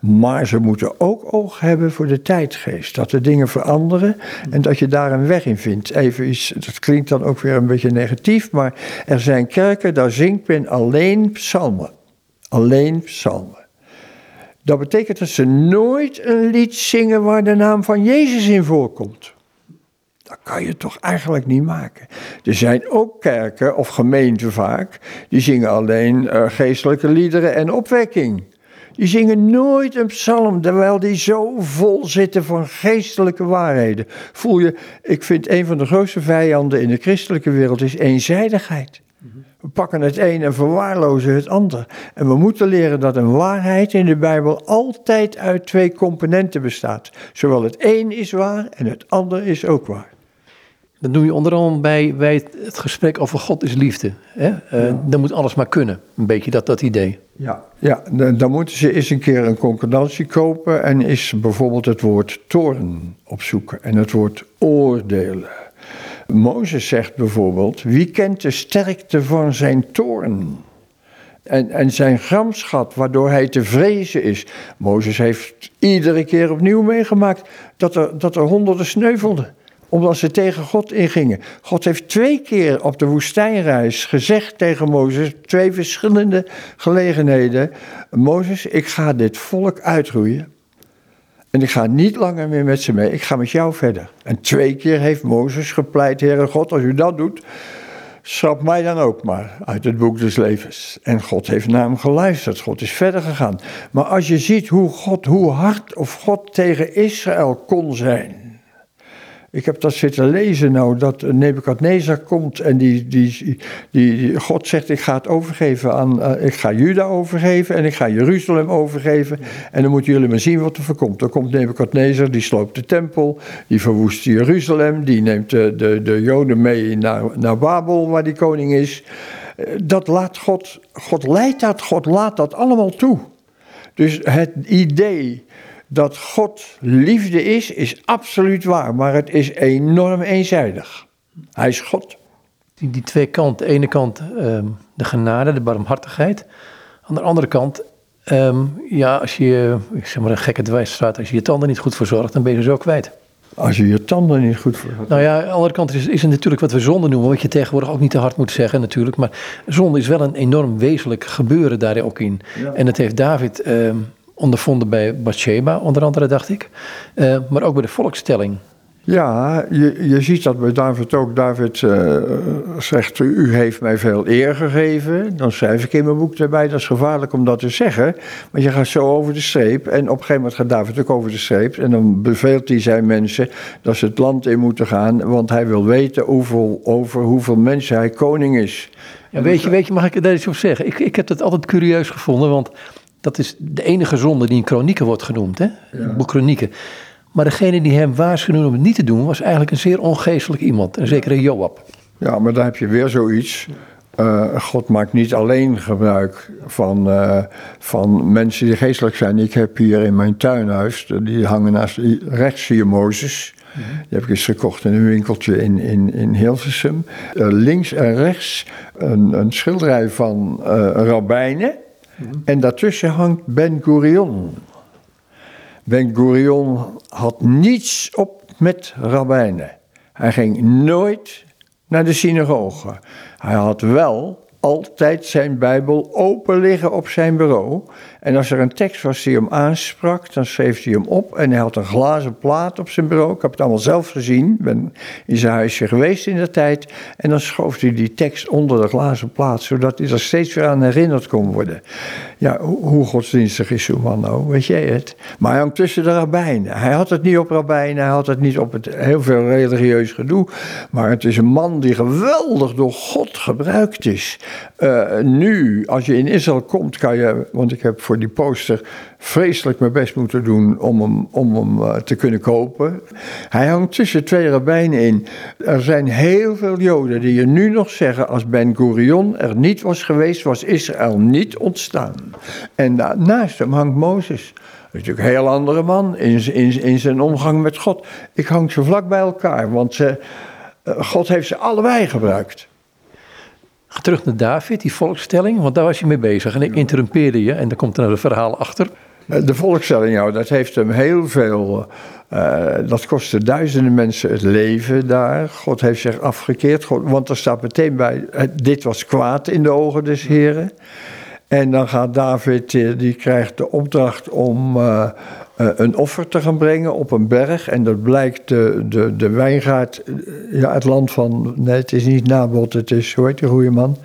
Maar ze moeten ook oog hebben voor de tijdgeest. Dat de dingen veranderen en dat je daar een weg in vindt. Even iets, dat klinkt dan ook weer een beetje negatief, maar er zijn kerken, daar zingt men alleen psalmen. Alleen psalmen. Dat betekent dat ze nooit een lied zingen waar de naam van Jezus in voorkomt. Dat kan je toch eigenlijk niet maken. Er zijn ook kerken of gemeenten vaak, die zingen alleen uh, geestelijke liederen en opwekking. Die zingen nooit een psalm, terwijl die zo vol zitten van geestelijke waarheden. Voel je, ik vind een van de grootste vijanden in de christelijke wereld is eenzijdigheid. We pakken het een en verwaarlozen het ander. En we moeten leren dat een waarheid in de Bijbel altijd uit twee componenten bestaat. Zowel het een is waar en het ander is ook waar. Dat doe je onder andere bij, bij het gesprek over God is liefde. Hè? Uh, Dan moet alles maar kunnen. Een beetje dat, dat idee. Ja, ja, dan moeten ze eens een keer een concordantie kopen en is bijvoorbeeld het woord toorn opzoeken en het woord oordelen. Mozes zegt bijvoorbeeld: Wie kent de sterkte van zijn toorn? En, en zijn gramschat, waardoor hij te vrezen is. Mozes heeft iedere keer opnieuw meegemaakt dat er, dat er honderden sneuvelden omdat ze tegen God ingingen. God heeft twee keer op de woestijnreis gezegd tegen Mozes, twee verschillende gelegenheden: Mozes, ik ga dit volk uitroeien. En ik ga niet langer meer met ze mee, ik ga met jou verder. En twee keer heeft Mozes gepleit, Heere God, als u dat doet, schrap mij dan ook maar uit het boek des levens. En God heeft naar hem geluisterd, God is verder gegaan. Maar als je ziet hoe, God, hoe hard of God tegen Israël kon zijn, ik heb dat zitten lezen nou, dat Nebukadnezar komt en die, die, die, God zegt ik ga het overgeven aan, uh, ik ga Juda overgeven en ik ga Jeruzalem overgeven en dan moeten jullie maar zien wat er voorkomt. Dan komt Nebukadnezar, die sloopt de tempel, die verwoest Jeruzalem, die neemt de, de, de Joden mee naar, naar Babel waar die koning is. Eh, dat laat God, God leidt dat, God laat dat allemaal toe. Dus het idee dat God liefde is, is absoluut waar, maar het is enorm eenzijdig. Hij is God. Die, die twee kanten, de ene kant um, de genade, de barmhartigheid. Aan de andere kant, um, ja, als je, ik zeg maar een gekke dwijsstraat, als je je tanden niet goed verzorgt, dan ben je zo kwijt. Als je je tanden niet goed verzorgt. Nou ja, aan de andere kant is, is het natuurlijk wat we zonde noemen, wat je tegenwoordig ook niet te hard moet zeggen natuurlijk. Maar zonde is wel een enorm wezenlijk gebeuren daar ook in. Ja. En dat heeft David... Um, ondervonden bij Bathsheba, onder andere, dacht ik. Uh, maar ook bij de volkstelling. Ja, je, je ziet dat bij David ook. David uh, zegt, u heeft mij veel eer gegeven. Dan schrijf ik in mijn boek erbij, dat is gevaarlijk om dat te zeggen. Maar je gaat zo over de streep. En op een gegeven moment gaat David ook over de streep. En dan beveelt hij zijn mensen dat ze het land in moeten gaan. Want hij wil weten hoeveel, over hoeveel mensen hij koning is. Ja, weet, je, weet je, mag ik daar iets over zeggen? Ik, ik heb het altijd curieus gevonden, want dat is de enige zonde die in kronieken wordt genoemd, hè? Ja. boek kronieken. Maar degene die hem waarschuwde om het niet te doen, was eigenlijk een zeer ongeestelijk iemand, een zekere Joab. Ja, maar daar heb je weer zoiets. Uh, God maakt niet alleen gebruik van, uh, van mensen die geestelijk zijn. Ik heb hier in mijn tuinhuis, die hangen naast rechts zie je Mozes. -hmm. Die heb ik eens gekocht in een winkeltje in, in, in Hilversum. Uh, links en rechts een, een schilderij van rabbijnen. En daartussen hangt Ben Gurion. Ben Gurion had niets op met rabbijnen. Hij ging nooit naar de synagoge. Hij had wel altijd zijn Bijbel open liggen op zijn bureau. En als er een tekst was die hem aansprak, dan schreef hij hem op. En hij had een glazen plaat op zijn bureau. Ik heb het allemaal zelf gezien. Ik ben in zijn huisje geweest in de tijd. En dan schoof hij die tekst onder de glazen plaat, zodat hij er steeds weer aan herinnerd kon worden. Ja, hoe godsdienstig is zo'n man nou? Weet jij het? Maar hij hangt tussen de rabbijnen. Hij had het niet op rabbijnen, hij had het niet op het heel veel religieus gedoe. Maar het is een man die geweldig door God gebruikt is. Uh, nu, als je in Israël komt, kan je, want ik heb voor die poster vreselijk mijn best moeten doen om hem, om hem uh, te kunnen kopen. Hij hangt tussen twee rabbijnen in. Er zijn heel veel Joden die je nu nog zeggen: als Ben Gurion er niet was geweest, was Israël niet ontstaan. En naast hem hangt Mozes. Natuurlijk een heel andere man in, in, in zijn omgang met God. Ik hang ze vlak bij elkaar, want ze, uh, God heeft ze allebei gebruikt. Terug naar David, die volkstelling, want daar was je mee bezig. En ik interrumpeerde je en dan komt er een verhaal achter. De volkstelling, ja, dat heeft hem heel veel. Uh, dat kostte duizenden mensen het leven daar. God heeft zich afgekeerd, God, want er staat meteen bij: dit was kwaad in de ogen des Heren. En dan gaat David, die krijgt de opdracht om uh, een offer te gaan brengen op een berg. En dat blijkt de, de, de wijngaard, ja, het land van, nee, het is niet Nabot, het is, hoe heet die goede man?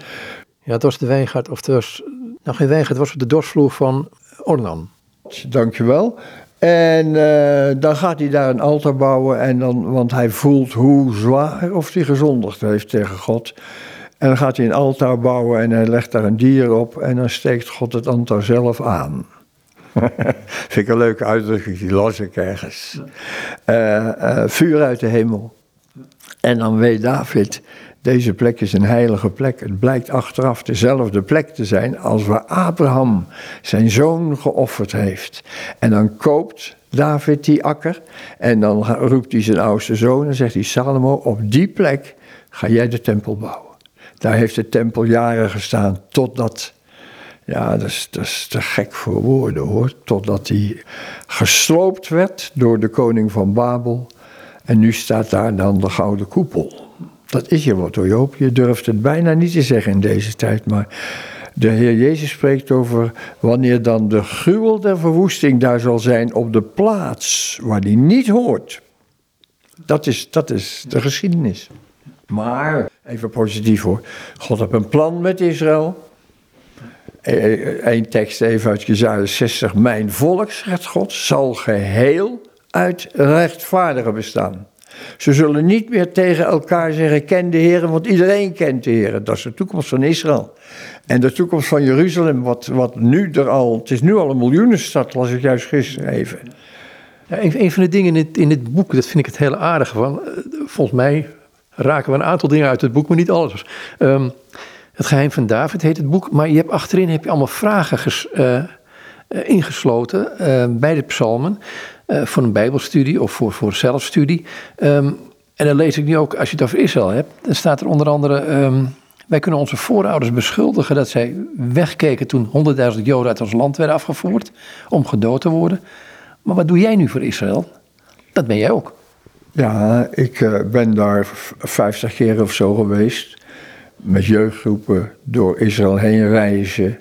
Ja, het was de wijngaard, of het was, nou geen wijngaard, het was de dorsvloer van Ornan. Dankjewel. En uh, dan gaat hij daar een altaar bouwen, en dan, want hij voelt hoe zwaar of hij gezondigd heeft tegen God. En dan gaat hij een altaar bouwen en hij legt daar een dier op en dan steekt God het altaar zelf aan. Vind ik een leuke uitdrukking, die las ik ergens. Uh, uh, vuur uit de hemel. En dan weet David, deze plek is een heilige plek. Het blijkt achteraf dezelfde plek te zijn als waar Abraham zijn zoon geofferd heeft. En dan koopt David die akker en dan roept hij zijn oudste zoon en zegt hij, Salomo, op die plek ga jij de tempel bouwen. Daar heeft de tempel jaren gestaan totdat, ja, dat is, dat te gek voor woorden hoor, totdat die gesloopt werd door de koning van Babel. En nu staat daar dan de gouden koepel. Dat is je wat Joop, je durft het bijna niet te zeggen in deze tijd, maar de Heer Jezus spreekt over wanneer dan de gruwel der verwoesting daar zal zijn op de plaats waar die niet hoort. Dat is, dat is de geschiedenis. Maar, even positief hoor, God heeft een plan met Israël. Eén tekst even uit Jezaja 60. Mijn volk, zegt God, zal geheel uit rechtvaardigen bestaan. Ze zullen niet meer tegen elkaar zeggen, ken de Heer, want iedereen kent de Heer. Dat is de toekomst van Israël. En de toekomst van Jeruzalem, wat, wat nu er al, het is nu al een miljoenenstad, las ik juist gisteren even. Een, van de dingen in het, in het boek, dat vind ik het hele aardige van, volgens mij raken we een aantal dingen uit het boek, maar niet alles. Um, het geheim van David heet het boek, maar je hebt achterin heb je allemaal vragen ges, uh, ingesloten uh, bij de psalmen. Voor een bijbelstudie of voor, voor zelfstudie. Um, en dan lees ik nu ook, als je het over Israël hebt, dan staat er onder andere... Um, wij kunnen onze voorouders beschuldigen dat zij wegkeken toen honderdduizend Joden uit ons land werden afgevoerd om gedood te worden. Maar wat doe jij nu voor Israël? Dat ben jij ook. Ja, ik ben daar vijftig keer of zo geweest. Met jeugdgroepen door Israël heen reizen.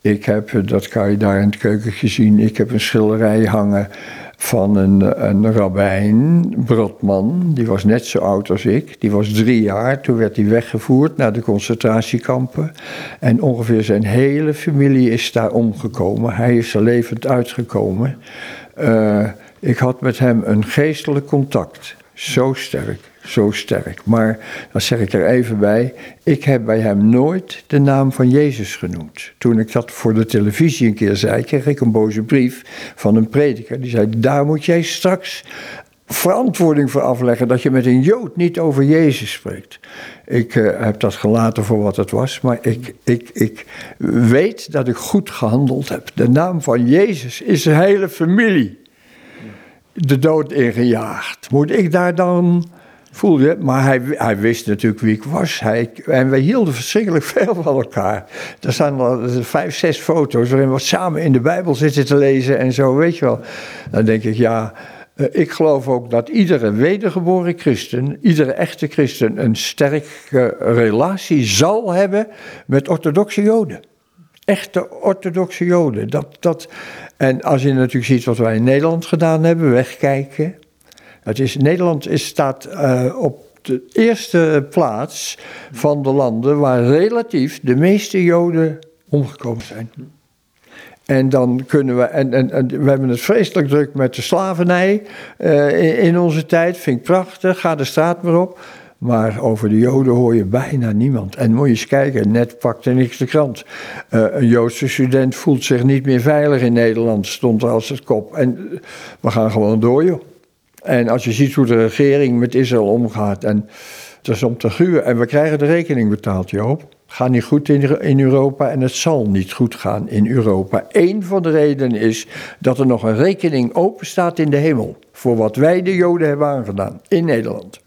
Ik heb, dat kan je daar in het keukentje zien, ik heb een schilderij hangen van een, een rabbijn, Brodman. Die was net zo oud als ik. Die was drie jaar. Toen werd hij weggevoerd naar de concentratiekampen. En ongeveer zijn hele familie is daar omgekomen. Hij is er levend uitgekomen. Uh, ik had met hem een geestelijk contact. Zo sterk, zo sterk. Maar, dat zeg ik er even bij, ik heb bij hem nooit de naam van Jezus genoemd. Toen ik dat voor de televisie een keer zei, kreeg ik een boze brief van een prediker. Die zei, daar moet jij straks verantwoording voor afleggen dat je met een Jood niet over Jezus spreekt. Ik uh, heb dat gelaten voor wat het was, maar ik, ik, ik weet dat ik goed gehandeld heb. De naam van Jezus is een hele familie de dood ingejaagd. Moet ik daar dan voel je, maar hij, hij wist natuurlijk wie ik was. Hij, en we hielden verschrikkelijk veel van elkaar. Er staan al vijf, zes foto's waarin we samen in de Bijbel zitten te lezen en zo, weet je wel. Dan denk ik, ja, Eh, ik geloof ook dat iedere wedergeboren christen, iedere echte christen, een sterke relatie zal hebben met orthodoxe Joden. Echte orthodoxe Joden. Dat, dat, en als je natuurlijk ziet wat wij in Nederland gedaan hebben, wegkijken. Het is, Nederland is, staat uh, op de eerste plaats van de landen waar relatief de meeste Joden omgekomen zijn. En dan kunnen we, en, en, en, we hebben het vreselijk druk met de slavernij uh, in, onze tijd, vind ik prachtig, ga de straat maar op. Maar over de Joden hoor je bijna niemand. En moet je eens kijken, net pakte niks de krant. Uh, een Joodse student voelt zich niet meer veilig in Nederland, stond er als het kop. En we gaan gewoon door, joh. En als je ziet hoe de regering met Israël omgaat, en het is om te gruwen. En we krijgen de rekening betaald, Joop. Gaat niet goed in, Europa en het zal niet goed gaan in Europa. Eén van de redenen is dat er nog een rekening open staat in de hemel. Voor wat wij de Joden hebben aangedaan in Nederland.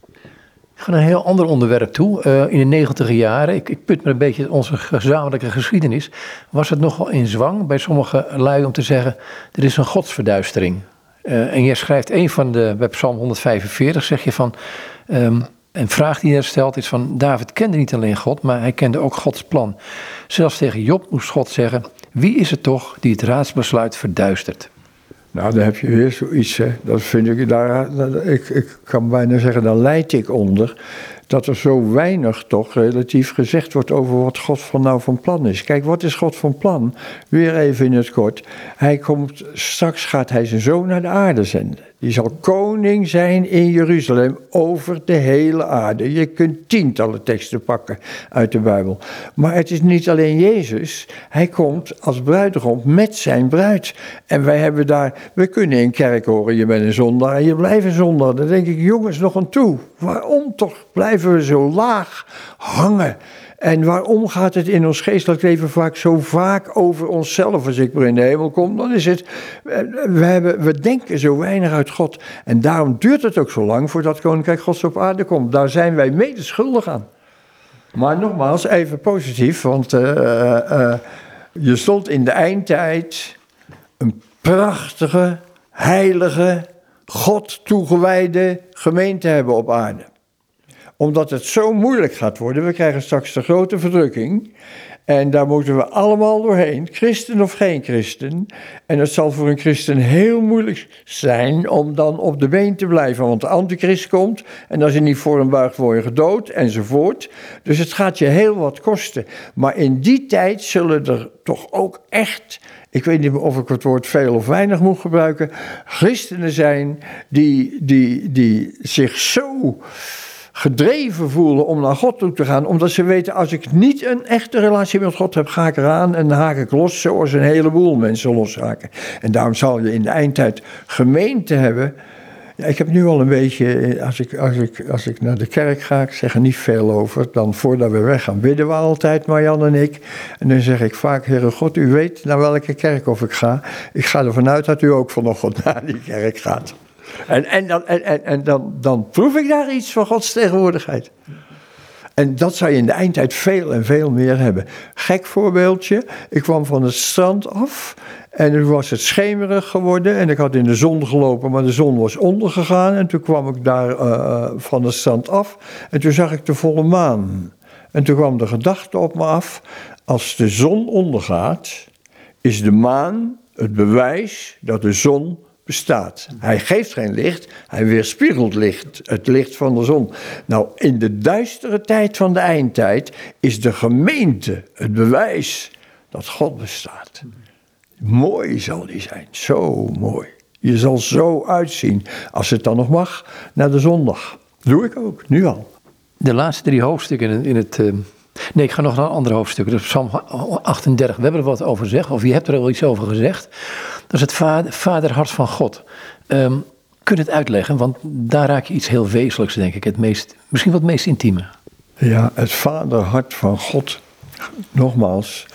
Ik ga naar een heel ander onderwerp toe. Uh, in de negentiger jaren, ik, ik, put me een beetje onze gezamenlijke geschiedenis, was het nogal in zwang bij sommige lui om te zeggen: er is een godsverduistering. Uh, en jij schrijft een van de, bij Psalm 145, zeg je van. Um, een vraag die hij stelt is van David kende niet alleen God, maar hij kende ook Gods plan. Zelfs tegen Job moest God zeggen: Wie is het toch die het raadsbesluit verduistert? Nou, dan heb je weer zoiets. Hè. Dat vind ik daar. Ik, ik kan bijna zeggen, daar leid ik onder dat er zo weinig toch relatief gezegd wordt over wat God van nou van plan is. Kijk, wat is God van plan? Weer even in het kort. Hij komt, straks gaat hij zijn zoon naar de aarde zenden. Die zal koning zijn in Jeruzalem over de hele aarde. Je kunt tientallen teksten pakken uit de Bijbel. Maar het is niet alleen Jezus. Hij komt als bruidegom met zijn bruid. En wij hebben daar, we kunnen in kerk horen, je bent een zondaar en je blijft een zondaar. Dan denk ik, jongens, nog een toe. Waarom toch blijven we zo laag hangen? En waarom gaat het in ons geestelijk leven vaak zo vaak over onszelf? Als ik maar in de hemel kom, dan is het. We, hebben, we denken zo weinig uit God. En daarom duurt het ook zo lang voordat Koninkrijk Gods op aarde komt. Daar zijn wij mede schuldig aan. Maar nogmaals, even positief, want uh, uh, je stond in de eindtijd een prachtige, heilige, God toegewijde gemeente hebben op aarde omdat het zo moeilijk gaat worden. We krijgen straks de grote verdrukking. En daar moeten we allemaal doorheen, christen of geen christen. En het zal voor een christen heel moeilijk zijn om dan op de been te blijven. Want de antichrist komt en als je niet voor een buigt word je gedood enzovoort. Dus het gaat je heel wat kosten. Maar in die tijd zullen er toch ook echt, ik weet niet of ik het woord veel of weinig moet gebruiken, christenen zijn die, die, die zich zo gedreven voelen om naar God toe te gaan. Omdat ze weten, als ik niet een echte relatie met God heb, ga ik eraan en haak ik los zoals een heleboel mensen loshaken. En daarom zal je in de eindtijd gemeente hebben. Ja, ik heb nu al een beetje, als ik, als, ik, als ik naar de kerk ga, ik zeg er niet veel over. Dan voordat we weggaan bidden we altijd, Marjan en ik. En dan zeg ik vaak, Heere God, u weet naar welke kerk of ik ga. Ik ga ervan uit dat u ook vanochtend naar die kerk gaat. En, en, dan, en, en dan, dan proef ik daar iets van Gods tegenwoordigheid. En dat zou je in de eindtijd veel en veel meer hebben. Gek voorbeeldje. Ik kwam van het strand af. En toen was het schemerig geworden. En ik had in de zon gelopen, maar de zon was ondergegaan. En toen kwam ik daar uh, van het strand af. En toen zag ik de volle maan. En toen kwam de gedachte op me af. Als de zon ondergaat, is de maan het bewijs dat de zon bestaat. Hij geeft geen licht, hij weerspiegelt licht, het licht van de zon. Nou, in de duistere tijd van de eindtijd is de gemeente het bewijs dat God bestaat. Mooi zal die zijn, zo mooi. Je zal zo uitzien, als het dan nog mag, naar de zondag. Doe ik ook, nu al. De laatste drie hoofdstukken in het. Uh... Nee, ik ga nog naar een ander hoofdstuk. Dat Psalm 38. We hebben er wat over gezegd, of je hebt er al iets over gezegd. Dat is het vader, vaderhart van God. Um, kun je het uitleggen? Want daar raak je iets heel wezenlijks, denk ik. Het meest, misschien wat meest intieme. Ja, het vaderhart van God. Nogmaals,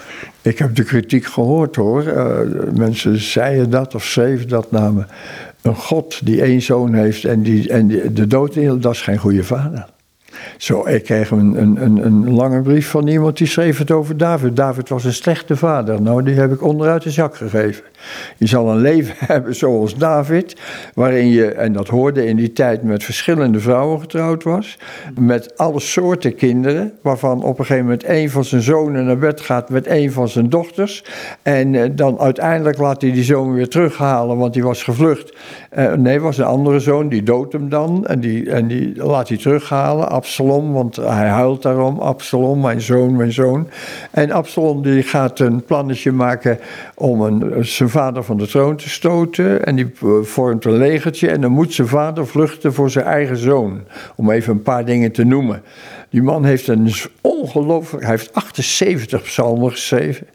ik heb de kritiek gehoord hoor. Uh, mensen zeiden dat of schreven dat namen. Een God die één zoon heeft en, die, en de dood in, dat is geen goede vader. Zo, ik kreeg een, een, een, lange brief van iemand die schreef het over David. David was een slechte vader. Nou, die heb ik onderuit de zak gegeven. Je zal een leven hebben zoals David, waarin je, en dat hoorde in die tijd, met verschillende vrouwen getrouwd was. Met alle soorten kinderen, waarvan op een gegeven moment een van zijn zonen naar bed gaat met een van zijn dochters. En eh, dan uiteindelijk laat hij die zoon weer terughalen, want die was gevlucht. Uh, nee, was een andere zoon, die doodt hem dan. En die, en die laat hij terughalen, Absalom, want hij huilt daarom. Absalom, mijn zoon, mijn zoon. En Absalom die gaat een plannetje maken om een, zijn vader van de troon te stoten. En die vormt een legertje. En dan moet zijn vader vluchten voor zijn eigen zoon. Om even een paar dingen te noemen. Die man heeft een ongelooflijk. Hij heeft 78 psalmen geschreven.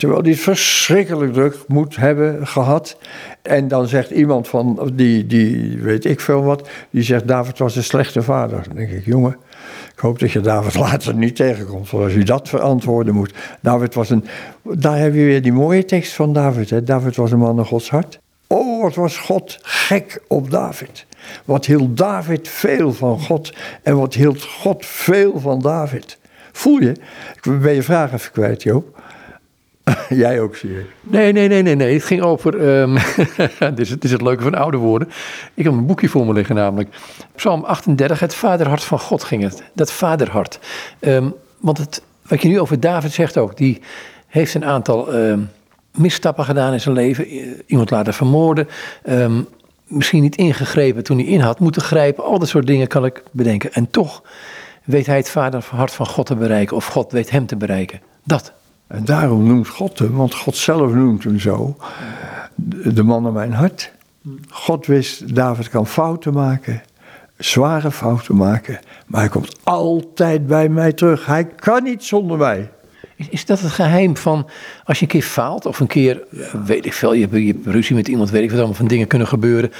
Terwijl hij het verschrikkelijk druk moet hebben gehad. En dan zegt iemand van, die, die weet ik veel wat, die zegt David was een slechte vader. Dan denk ik, jongen, ik hoop dat je David later niet tegenkomt. Want als je dat verantwoorden moet. David was een, daar heb je weer die mooie tekst van David. Hè? David was een man naar Gods hart. Oh, wat was God gek op David. Wat hield David veel van God en wat hield God veel van David. Voel je? Ik ben je vraag even kwijt, Joop. Jij ook, je. Nee, nee, nee, nee, nee. Het ging over. Um, dit, is, is het leuke van oude woorden. Ik heb een boekje voor me liggen, namelijk. Psalm 38, het vaderhart van God ging het. Dat vaderhart. Um, want het, wat je nu over David zegt ook, die heeft een aantal um, misstappen gedaan in zijn leven. Iemand laten vermoorden. misschien niet ingegrepen toen hij in had moeten grijpen. Al dat soort dingen kan ik bedenken. En toch weet hij het vaderhart van God te bereiken. Of God weet hem te bereiken. Dat. En daarom noemt God hem, want God zelf noemt hem zo, de man naar mijn hart. God wist, David kan fouten maken, zware fouten maken, maar hij komt altijd bij mij terug. Hij kan niet zonder mij. Is dat het geheim van als je een keer faalt of een keer, weet ik veel, je hebt, je hebt ruzie met iemand, weet ik wat allemaal van dingen kunnen gebeuren,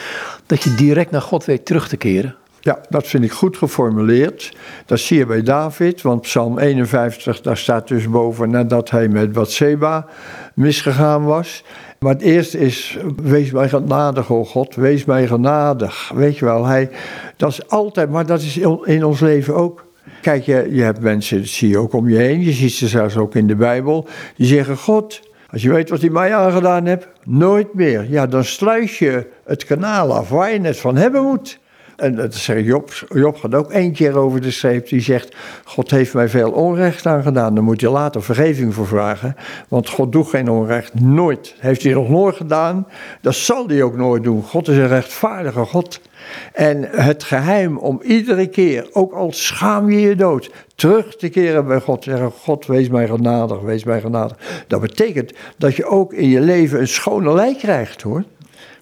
dat je direct naar God weet terug te keren? Ja, dat vind ik goed geformuleerd. Dat zie je bij David, want Psalm 51, daar staat dus boven nadat hij met Bathseba misgegaan was. Maar het eerste is, wees mij genadig, o God, wees mij genadig. Weet je wel, hij, dat is altijd, maar dat is in ons leven ook. Kijk, je, je hebt mensen, dat zie je ook om je heen, je ziet ze zelfs ook in de Bijbel, die zeggen, God, als je weet wat hij mij aangedaan heeft, nooit meer. Ja, dan sluit je het kanaal af waar je het van hebben moet. En dat zegt Job, Job gaat ook één keer over de streep. Die zegt, God heeft mij veel onrecht aangedaan. Daar moet je later vergeving voor vragen. Want God doet geen onrecht, nooit. Heeft hij nog nooit gedaan. Dat zal hij ook nooit doen. God is een rechtvaardige God. En het geheim om iedere keer, ook al schaam je je dood, terug te keren bij God. Zeggen, God, wees mij genadig, wees mij genadig. Dat betekent dat je ook in je leven een schone lijk krijgt hoor.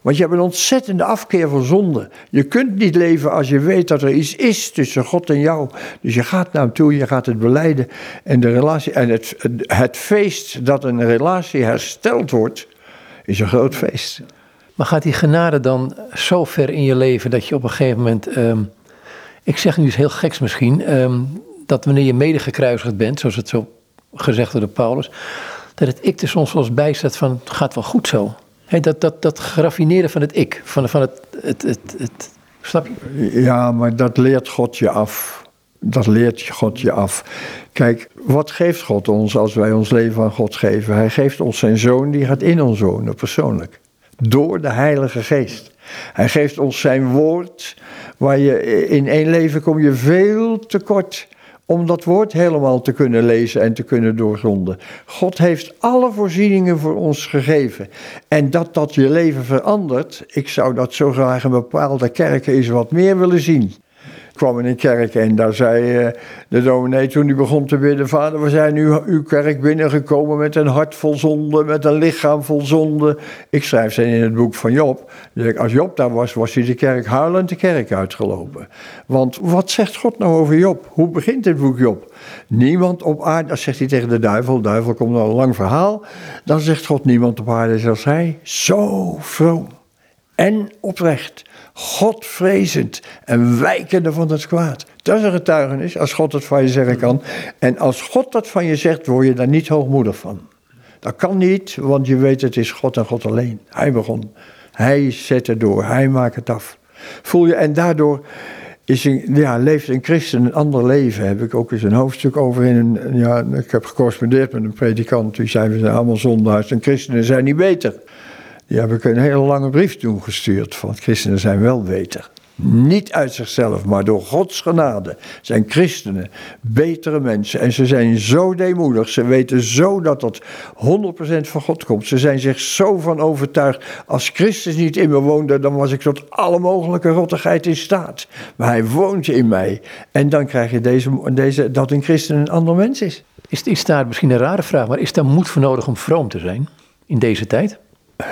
Want je hebt een ontzettende afkeer van zonde. Je kunt niet leven als je weet dat er iets is tussen God en jou. Dus je gaat naar hem toe, je gaat het beleiden. En, de relatie, en het, het feest dat een relatie hersteld wordt, is een groot feest. Maar gaat die genade dan zo ver in je leven dat je op een gegeven moment. Ehm, ik zeg nu iets heel geks misschien. Ehm, dat wanneer je medegekruisigd bent, zoals het zo gezegd wordt door Paulus. dat het ik er soms wel eens bij staat van: het gaat wel goed zo dat, dat, dat geraffineerde van het ik, van, van het, het, het, het, snap je? Ja, maar dat leert God je af. Dat leert God je af. Kijk, wat geeft God ons als wij ons leven aan God geven? Hij geeft ons zijn zoon, die gaat in ons wonen, persoonlijk. Door de Heilige Geest. Hij geeft ons zijn woord, waar je in één leven kom je veel tekort om dat woord helemaal te kunnen lezen en te kunnen doorgronden. God heeft alle voorzieningen voor ons gegeven. En dat dat je leven verandert, ik zou dat zo graag in bepaalde kerken eens wat meer willen zien kwam in een kerk en daar zei uh, de dominee toen hij begon te bidden: Vader, we zijn nu uw kerk binnengekomen met een hart vol zonde, met een lichaam vol zonde. Ik schrijf ze in het boek van Job. Als Job daar was, was hij de kerk huilend de kerk uitgelopen. Want wat zegt God nou over Job? Hoe begint het boek Job? Niemand op aarde, dat zegt hij tegen de duivel, duivel komt nog een lang verhaal. Dan zegt God: Niemand op aarde zoals hij, zo vroom en oprecht Godvrezend en wijkende van het kwaad. Dat is een getuigenis als God het van je zeggen kan. En als God dat van je zegt, word je daar niet hoogmoedig van. Dat kan niet, want je weet het is God en God alleen. Hij begon. Hij zet het door. Hij maakt het af. Voel je, en daardoor is ja, leeft een christen een ander leven? Heb ik ook eens een hoofdstuk over in een, ja, ik heb gecorrespondeerd met een predikant, die zei we zijn allemaal zondaars en christenen zijn niet beter. Die heb ik een hele lange brief toen gestuurd van christenen zijn wel beter. Niet uit zichzelf, maar door Gods genade zijn christenen betere mensen. En ze zijn zo deemoedig, ze weten zo dat dat 100% van God komt. Ze zijn zich zo van overtuigd, als Christus niet in me woonde, dan was ik tot alle mogelijke rottigheid in staat. Maar hij woont in mij. En dan krijg je deze, deze, dat een christen een ander mens is. Is, is daar misschien een rare vraag, maar is daar moed voor nodig om vroom te zijn in deze tijd?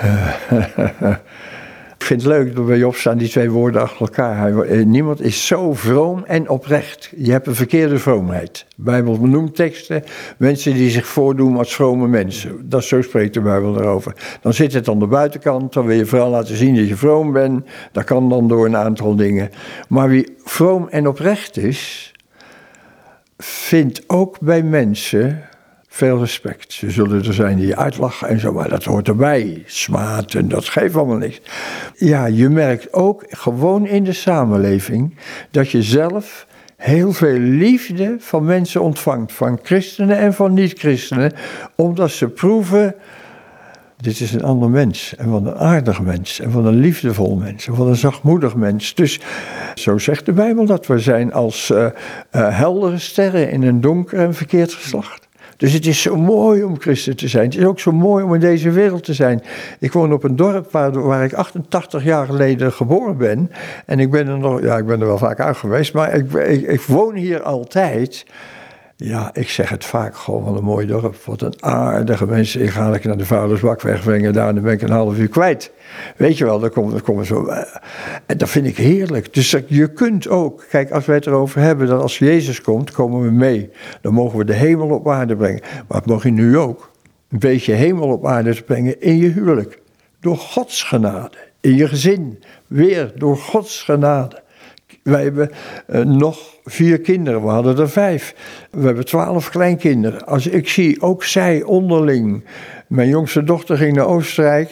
Ik vind het leuk dat bij Job staan die twee woorden achter elkaar. Eh, niemand is zo vroom en oprecht. Je hebt een verkeerde vroomheid. De Bijbel benoemt teksten, mensen die zich voordoen als vrome mensen. Dat zo spreekt de Bijbel erover. Dan zit het aan de buitenkant, dan wil je vooral laten zien dat je vroom bent. Dat kan dan door een aantal dingen. Maar wie vroom en oprecht is, vindt ook bij mensen veel respect. Ze zullen er zijn die uitlachen en zo, maar dat hoort erbij. Smaad en dat geeft allemaal niks. Ja, je merkt ook gewoon in de samenleving dat je zelf heel veel liefde van mensen ontvangt, van christenen en van niet-christenen, omdat ze proeven. Dit is een ander mens. En van een aardig mens. En van een liefdevol mens. En van een zachtmoedig mens. Dus zo zegt de Bijbel dat we zijn als uh, uh, heldere sterren in een donker en verkeerd geslacht. Dus het is zo mooi om christen te zijn. Het is ook zo mooi om in deze wereld te zijn. Ik woon op een dorp waar, waar ik 88 jaar geleden geboren ben. En ik ben er nog, ja, ik ben er wel vaak uit geweest, maar ik, ik, ik woon hier altijd. Ja, ik zeg het vaak gewoon van een mooi dorp. Wat een aardige mensen. Ik ga lekker naar de vuilnisbak wegbrengen daar en dan ben ik een half uur kwijt. Weet je wel, dan komen, dan komen zo. Eh, en dat vind ik heerlijk. Dus je kunt ook, kijk, als wij het erover hebben dat als Jezus komt, komen we mee. Dan mogen we de hemel op aarde brengen. Maar mag je nu ook een beetje hemel op aarde brengen in je huwelijk. Door Gods genade. In je gezin. Weer door Gods genade. Wij hebben uh, nog vier kinderen, we hadden er vijf. We hebben twaalf kleinkinderen. Als ik zie, ook zij onderling. Mijn jongste dochter ging naar Oostenrijk.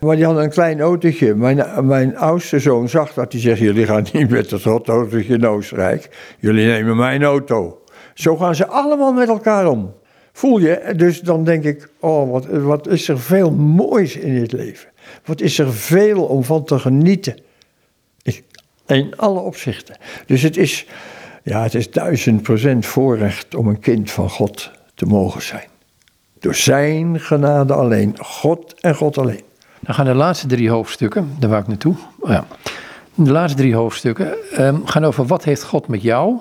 Maar die hadden een klein autootje. Mijn, mijn oudste zoon zag dat. Die zegt, jullie gaan niet met het autootje naar Oostenrijk. Jullie nemen mijn auto. Zo gaan ze allemaal met elkaar om. Voel je? Dus dan denk ik, oh, wat, wat is er veel moois in dit leven. Wat is er veel om van te genieten. In alle opzichten. Dus het is, ja, het is duizend procent voorrecht om een kind van God te mogen zijn. Door zijn genade alleen. God en God alleen. Dan gaan de laatste drie hoofdstukken, daar waar ik naartoe. Oh ja. De laatste drie hoofdstukken um, gaan over wat heeft God met jou,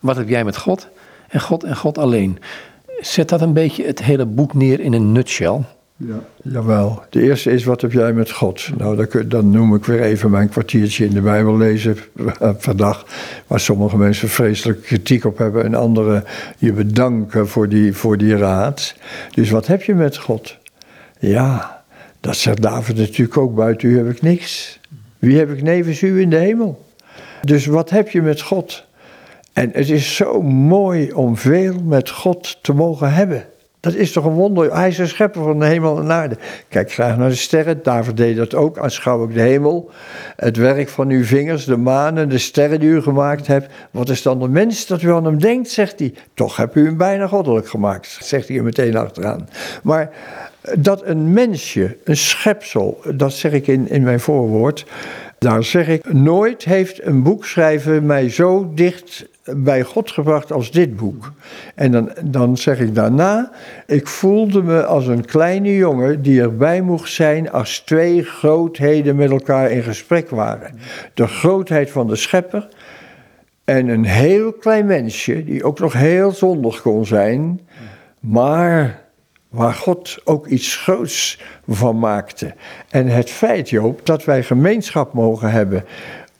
wat heb jij met God en God en God alleen. Zet dat een beetje het hele boek neer in een nutshell. Ja, jawel. De eerste is, wat heb jij met God? Nou, dan, dan noem ik weer even mijn kwartiertje in de Bijbel lezen per dag. Waar sommige mensen vreselijk kritiek op hebben en anderen je bedanken voor die, voor die raad. Dus wat heb je met God? Ja, dat zegt David natuurlijk ook. Buiten u heb ik niks. Wie heb ik nevens u in de hemel? Dus wat heb je met God? En het is zo mooi om veel met God te mogen hebben. Dat is toch een wonder. Hij is een schepper van de hemel en aarde. Kijk graag naar de sterren. David deed dat ook. Aanschouw ik de hemel. Het werk van uw vingers, de manen, de sterren die u gemaakt hebt. Wat is dan de mens dat u aan hem denkt, zegt hij. Toch heb u hem bijna goddelijk gemaakt, zegt hij er meteen achteraan. Maar dat een mensje, een schepsel, dat zeg ik in, in mijn voorwoord. Daar zeg ik, nooit heeft een boek schrijven mij zo dicht bij God gebracht als dit boek. En dan, dan zeg ik daarna, ik voelde me als een kleine jongen die erbij mocht zijn als twee grootheden met elkaar in gesprek waren. De grootheid van de schepper en een heel klein mensje die ook nog heel zondig kon zijn, maar waar God ook iets groots van maakte. En het feit, Joop, dat wij gemeenschap mogen hebben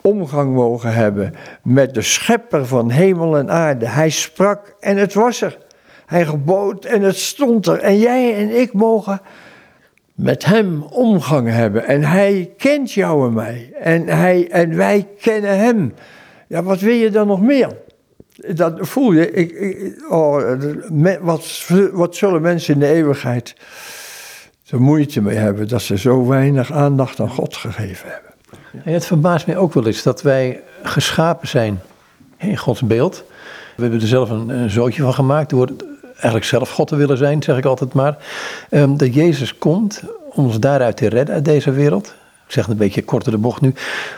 omgang mogen hebben met de schepper van hemel en aarde. Hij sprak en het was er. Hij gebood en het stond er. En jij en ik mogen met hem omgang hebben. En hij kent jou en mij. En, hij, en wij kennen hem. Ja, wat wil je dan nog meer? Dat voel je. Ik, ik, oh, wat, wat zullen mensen in de eeuwigheid er moeite mee hebben dat ze zo weinig aandacht aan God gegeven hebben. En het verbaast mij ook wel eens dat wij geschapen zijn in Gods beeld. We hebben er zelf een, een zootje van gemaakt door eigenlijk zelf God te willen zijn, zeg ik altijd maar. Ehm, dat Jezus komt om ons daaruit te redden uit deze wereld. Ik zeg het een beetje korter de bocht nu.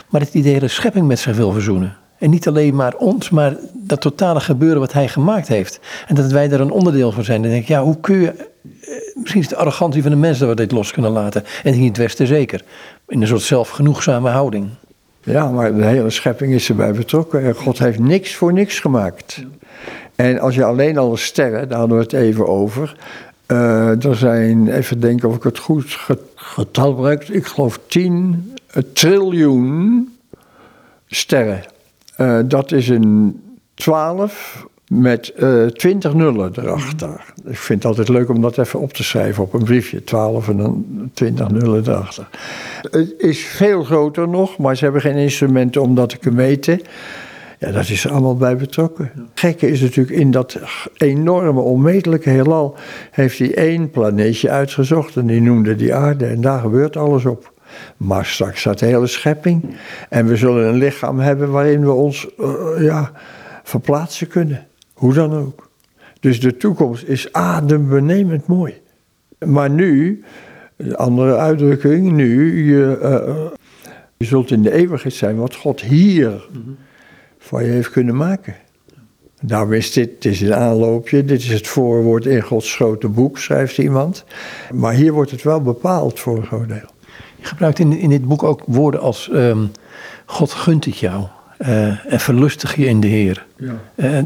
Maar het idee de schepping met zich wil verzoenen. En niet alleen maar ons, maar dat totale gebeuren wat hij gemaakt heeft. En dat wij daar een onderdeel van zijn. Dan denk ik, ja, hoe kun je. Eh, misschien is de arrogantie van de mensen dat we dit los kunnen laten. En hier in het Westen zeker. In een soort zelfgenoegzame houding. Ja, maar de hele schepping is erbij betrokken. God heeft niks voor niks gemaakt. En als je alleen al de sterren, daar hadden we het even over. Uh, er zijn, even denken of ik het goed getal gebruik. Ik geloof 10 triljoen sterren. Uh, dat is een 12 met uh, eh, 20 nullen erachter. Ik vind het altijd leuk om dat even op te schrijven op een briefje. 12 en dan 20 nullen erachter. Het is veel groter nog, maar ze hebben geen instrumenten om dat te kunnen meten. Ja, dat is er allemaal bij betrokken. Het gekke is natuurlijk, in dat enorme, onmetelijke heelal... heeft hij één planeetje uitgezocht en die noemde die aarde. En daar gebeurt alles op. Maar straks staat de hele schepping. En we zullen een lichaam hebben waarin we ons uh, ja, verplaatsen kunnen. Hoe dan ook. Dus de toekomst is adembenemend mooi. Maar nu, een andere uitdrukking, nu, je, uh, je zult in de eeuwigheid zijn wat God hier mm van je heeft kunnen maken. Daarom is dit, het is een aanloopje, dit is het voorwoord in Gods grote boek, schrijft iemand. Maar hier wordt het wel bepaald voor een groot deel. Je gebruikt in, in dit boek ook woorden als um, God gunt het jou uh, en verlustig je in de Heer. Ja. Uh,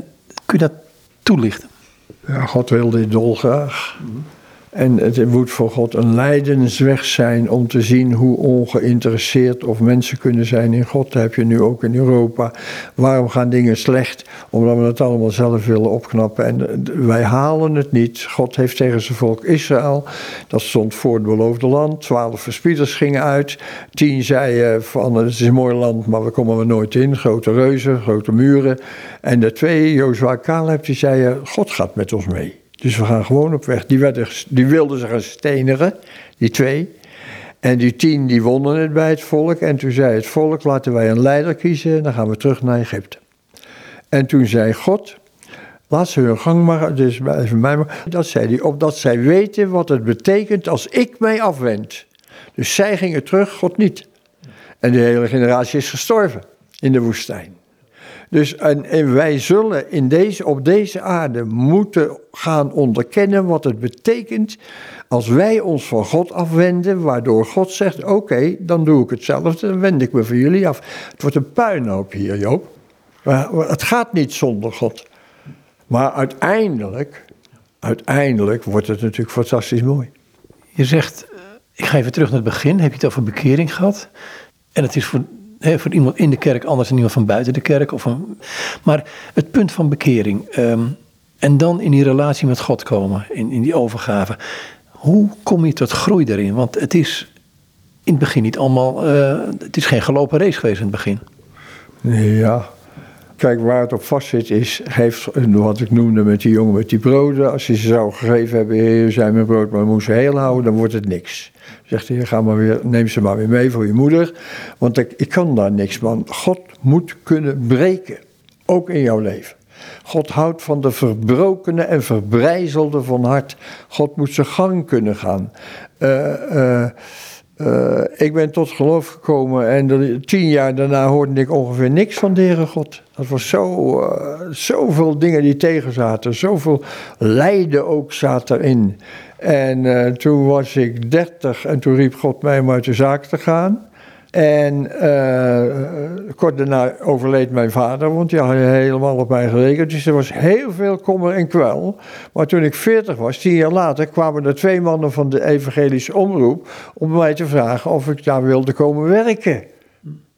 kun je dat toelichten? Ja, God wil dit dolgraag. Mm en het moet voor God een lijdensweg zijn om te zien hoe ongeïnteresseerd of mensen kunnen zijn in God. Dat heb je nu ook in Europa. Waarom gaan dingen slecht? Omdat we het allemaal zelf willen opknappen. En wij halen het niet. God heeft tegen zijn volk Israël, dat stond voor het beloofde land. Twaalf verspieders gingen uit. Tien zeiden van het is een mooi land, maar we komen er nooit in. Grote reuzen, grote muren. En de twee, Jozua en Caleb, die zeiden God gaat met ons mee. Dus we gaan gewoon op weg. Die, werden, die wilden ze gaan stenigen, die twee. En die tien die wonnen het bij het volk. En toen zei het volk, laten wij een leider kiezen en dan gaan we terug naar Egypte. En toen zei God, laat ze hun gang maar, dus even mij maar, dat zei hij, opdat zij weten wat het betekent als ik mij afwend. Dus zij gingen terug, God niet. En de hele generatie is gestorven in de woestijn. Dus en, wij zullen in deze, op deze aarde moeten gaan onderkennen wat het betekent als wij ons van God afwenden, waardoor God zegt: Oké, dan doe ik hetzelfde, dan wend ik me van jullie af. Het wordt een puinhoop hier, Joop. Het gaat niet zonder God. Maar uiteindelijk, uiteindelijk wordt het natuurlijk fantastisch mooi. Je zegt, ik ga even terug naar het begin. Heb je het over bekering gehad? En het is voor voor iemand in de kerk anders dan iemand van buiten de kerk. Of een, maar het punt van bekering. Ehm, en dan in die relatie met God komen, in, in die overgave. Hoe kom je tot groei daarin? Want het is in het begin niet allemaal. Uh, het is geen gelopen race geweest in het begin. Ja, Kijk, waar het op vast zit is, heeft, wat ik noemde met die jongen met die broden. Als hij ze zou gegeven hebben, heer, zijn mijn brood maar moest heel houden, dan wordt het niks. Zegt hij, ga maar weer, neem ze maar weer mee voor je moeder. Want ik, ik kan daar niks van. God moet kunnen breken, ook in jouw leven. God houdt van de verbrokene en verbrijzelde van hart. God moet zijn gang kunnen gaan. Uh, uh, uh, ik ben tot geloof gekomen en tien jaar daarna hoorde ik ongeveer niks van de Heere God. Dat was zo, uh, zoveel dingen die tegen zaten, zoveel lijden ook zat erin. En uh, toen was ik dertig en toen riep God mij om uit de zaak te gaan. En uh, kort daarna overleed mijn vader, want die had helemaal op mij gerekend. Dus er was heel veel kommer en kwel. Maar toen ik veertig was, tien jaar later, kwamen er twee mannen van de evangelische omroep om mij te vragen of ik daar wilde komen werken.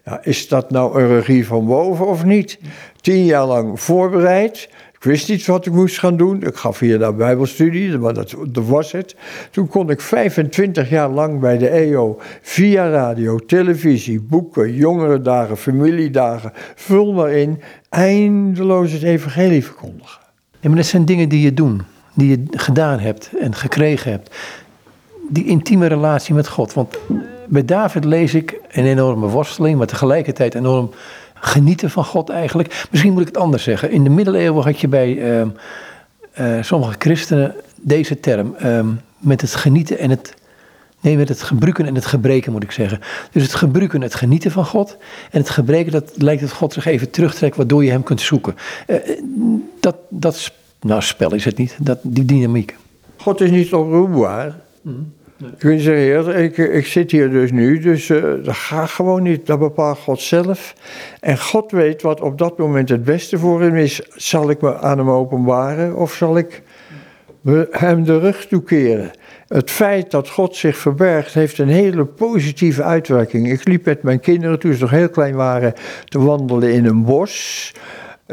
Ja, is dat nou een regie van boven of niet? Tien jaar lang voorbereid. Wist niet wat ik moest gaan doen. Ik gaf hier naar Bijbelstudie, maar dat, dat, was het. Toen kon ik 25 jaar lang bij de EO via radio, televisie, boeken, jongerendagen, familiedagen, vul maar in, eindeloos het evangelie verkondigen. Ja, maar dat zijn dingen die je doen, die je gedaan hebt en gekregen hebt. Die intieme relatie met God. Want bij David lees ik een enorme worsteling, maar tegelijkertijd enorm genieten van God eigenlijk. Misschien moet ik het anders zeggen. In de middeleeuwen had je bij ehm, eh, sommige christenen deze term. ehm, met het genieten en het... Nee, met het gebruiken en het gebreken moet ik zeggen. Dus het gebruiken, het genieten van God. En het gebreken, dat lijkt dat God zich even terugtrekt, waardoor je hem kunt zoeken. Eh, eh, dat, dat, nou spel is het niet, dat, die dynamiek. God is niet oproepbaar. Ik wil je zeggen, heer, ik, ik zit hier dus nu, dus eh, dat gaat gewoon niet. Dat bepaalt God zelf. En God weet wat op dat moment het beste voor hem is. Zal ik me aan hem openbaren of zal ik hem de rug toekeren? Het feit dat God zich verbergt heeft een hele positieve uitwerking. Ik liep met mijn kinderen toen ze nog heel klein waren te wandelen in een bos.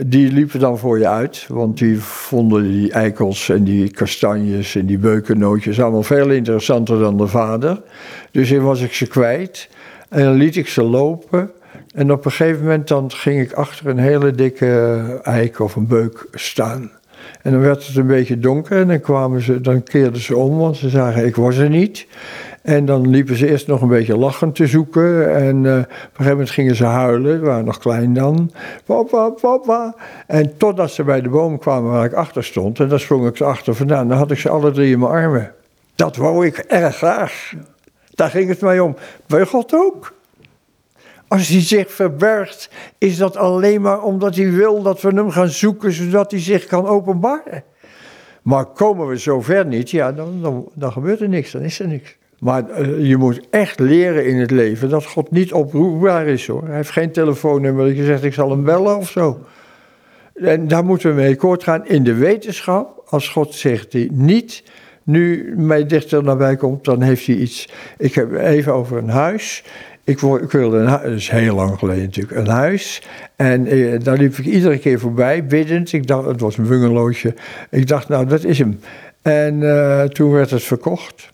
Die liepen dan voor je uit, want die vonden die eikels en die kastanjes en die beukennootjes allemaal veel interessanter dan de vader. Dus dan was ik ze kwijt en dan liet ik ze lopen. En op een gegeven moment dan ging ik achter een hele dikke eik of een beuk staan. En dan werd het een beetje donker en dan, kwamen ze, dan keerden ze om, want ze zagen ik was er niet. En dan liepen ze eerst nog een beetje lachend te zoeken. En eh, op een gegeven moment gingen ze huilen, we waren nog klein dan. Papa, papa. En totdat ze bij de boom kwamen waar ik achter stond. En daar sprong ik ze achter vandaan. Dan had ik ze alle drie in mijn armen. Dat wou ik erg graag. Daar ging het mij om. Bij God ook. Als hij zich verbergt, is dat alleen maar omdat hij wil dat we hem gaan zoeken, zodat hij zich kan openbaren. Maar komen we zover niet, ja, dan, dan, dan gebeurt er niks, dan is er niks. Maar eh, je moet echt leren in het leven dat God niet oproepbaar is hoor. Hij heeft geen telefoonnummer dat je zegt ik zal hem bellen of zo. En daar moeten we mee akkoord gaan in de wetenschap. Als God zegt die niet nu mij dichter nabij komt, dan heeft hij iets. Ik heb even over een huis. Ik, wilde een huis, dat is heel lang geleden natuurlijk, een huis. En eh, daar liep ik iedere keer voorbij, biddend. Ik dacht, het was een bungalowtje. Ik dacht, nou, dat is hem. En eh, toen werd het verkocht.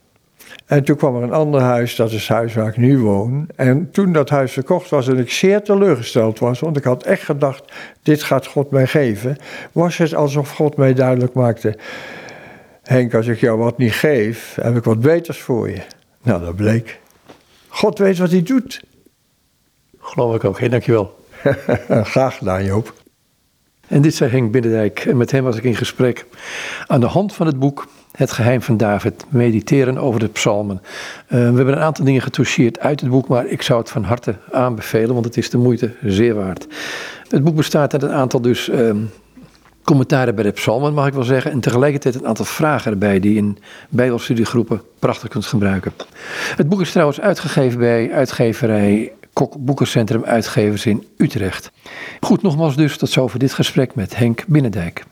En toen kwam er een ander huis, dat is het huis waar ik nu woon. En toen dat huis verkocht was en ik zeer teleurgesteld was, want ik had echt gedacht, dit gaat God mij geven, was het alsof God mij duidelijk maakte, Henk, als ik jou wat niet geef, heb ik wat beters voor je. Nou, dat bleek. God weet wat hij doet. Geloof ik ook. Hey, dankjewel. Graag gedaan, Joop. En dit zei Henk Binnendijk. En met hem was ik in gesprek. Aan de hand van het boek Het Geheim van David. Mediteren over de psalmen. Eh, we hebben een aantal dingen getoucheerd uit het boek. Maar ik zou het van harte aanbevelen. Want het is de moeite zeer waard. Het boek bestaat uit een aantal dus... ehm, commentaren bij de psalmen, mag ik wel zeggen. En tegelijkertijd een aantal vragen erbij die je in bijbelstudiegroepen prachtig kunt gebruiken. Het boek is trouwens uitgegeven bij uitgeverij Kok Boekencentrum Uitgevers in Utrecht. Goed, nogmaals dus tot zover dit gesprek met Henk Binnendijk.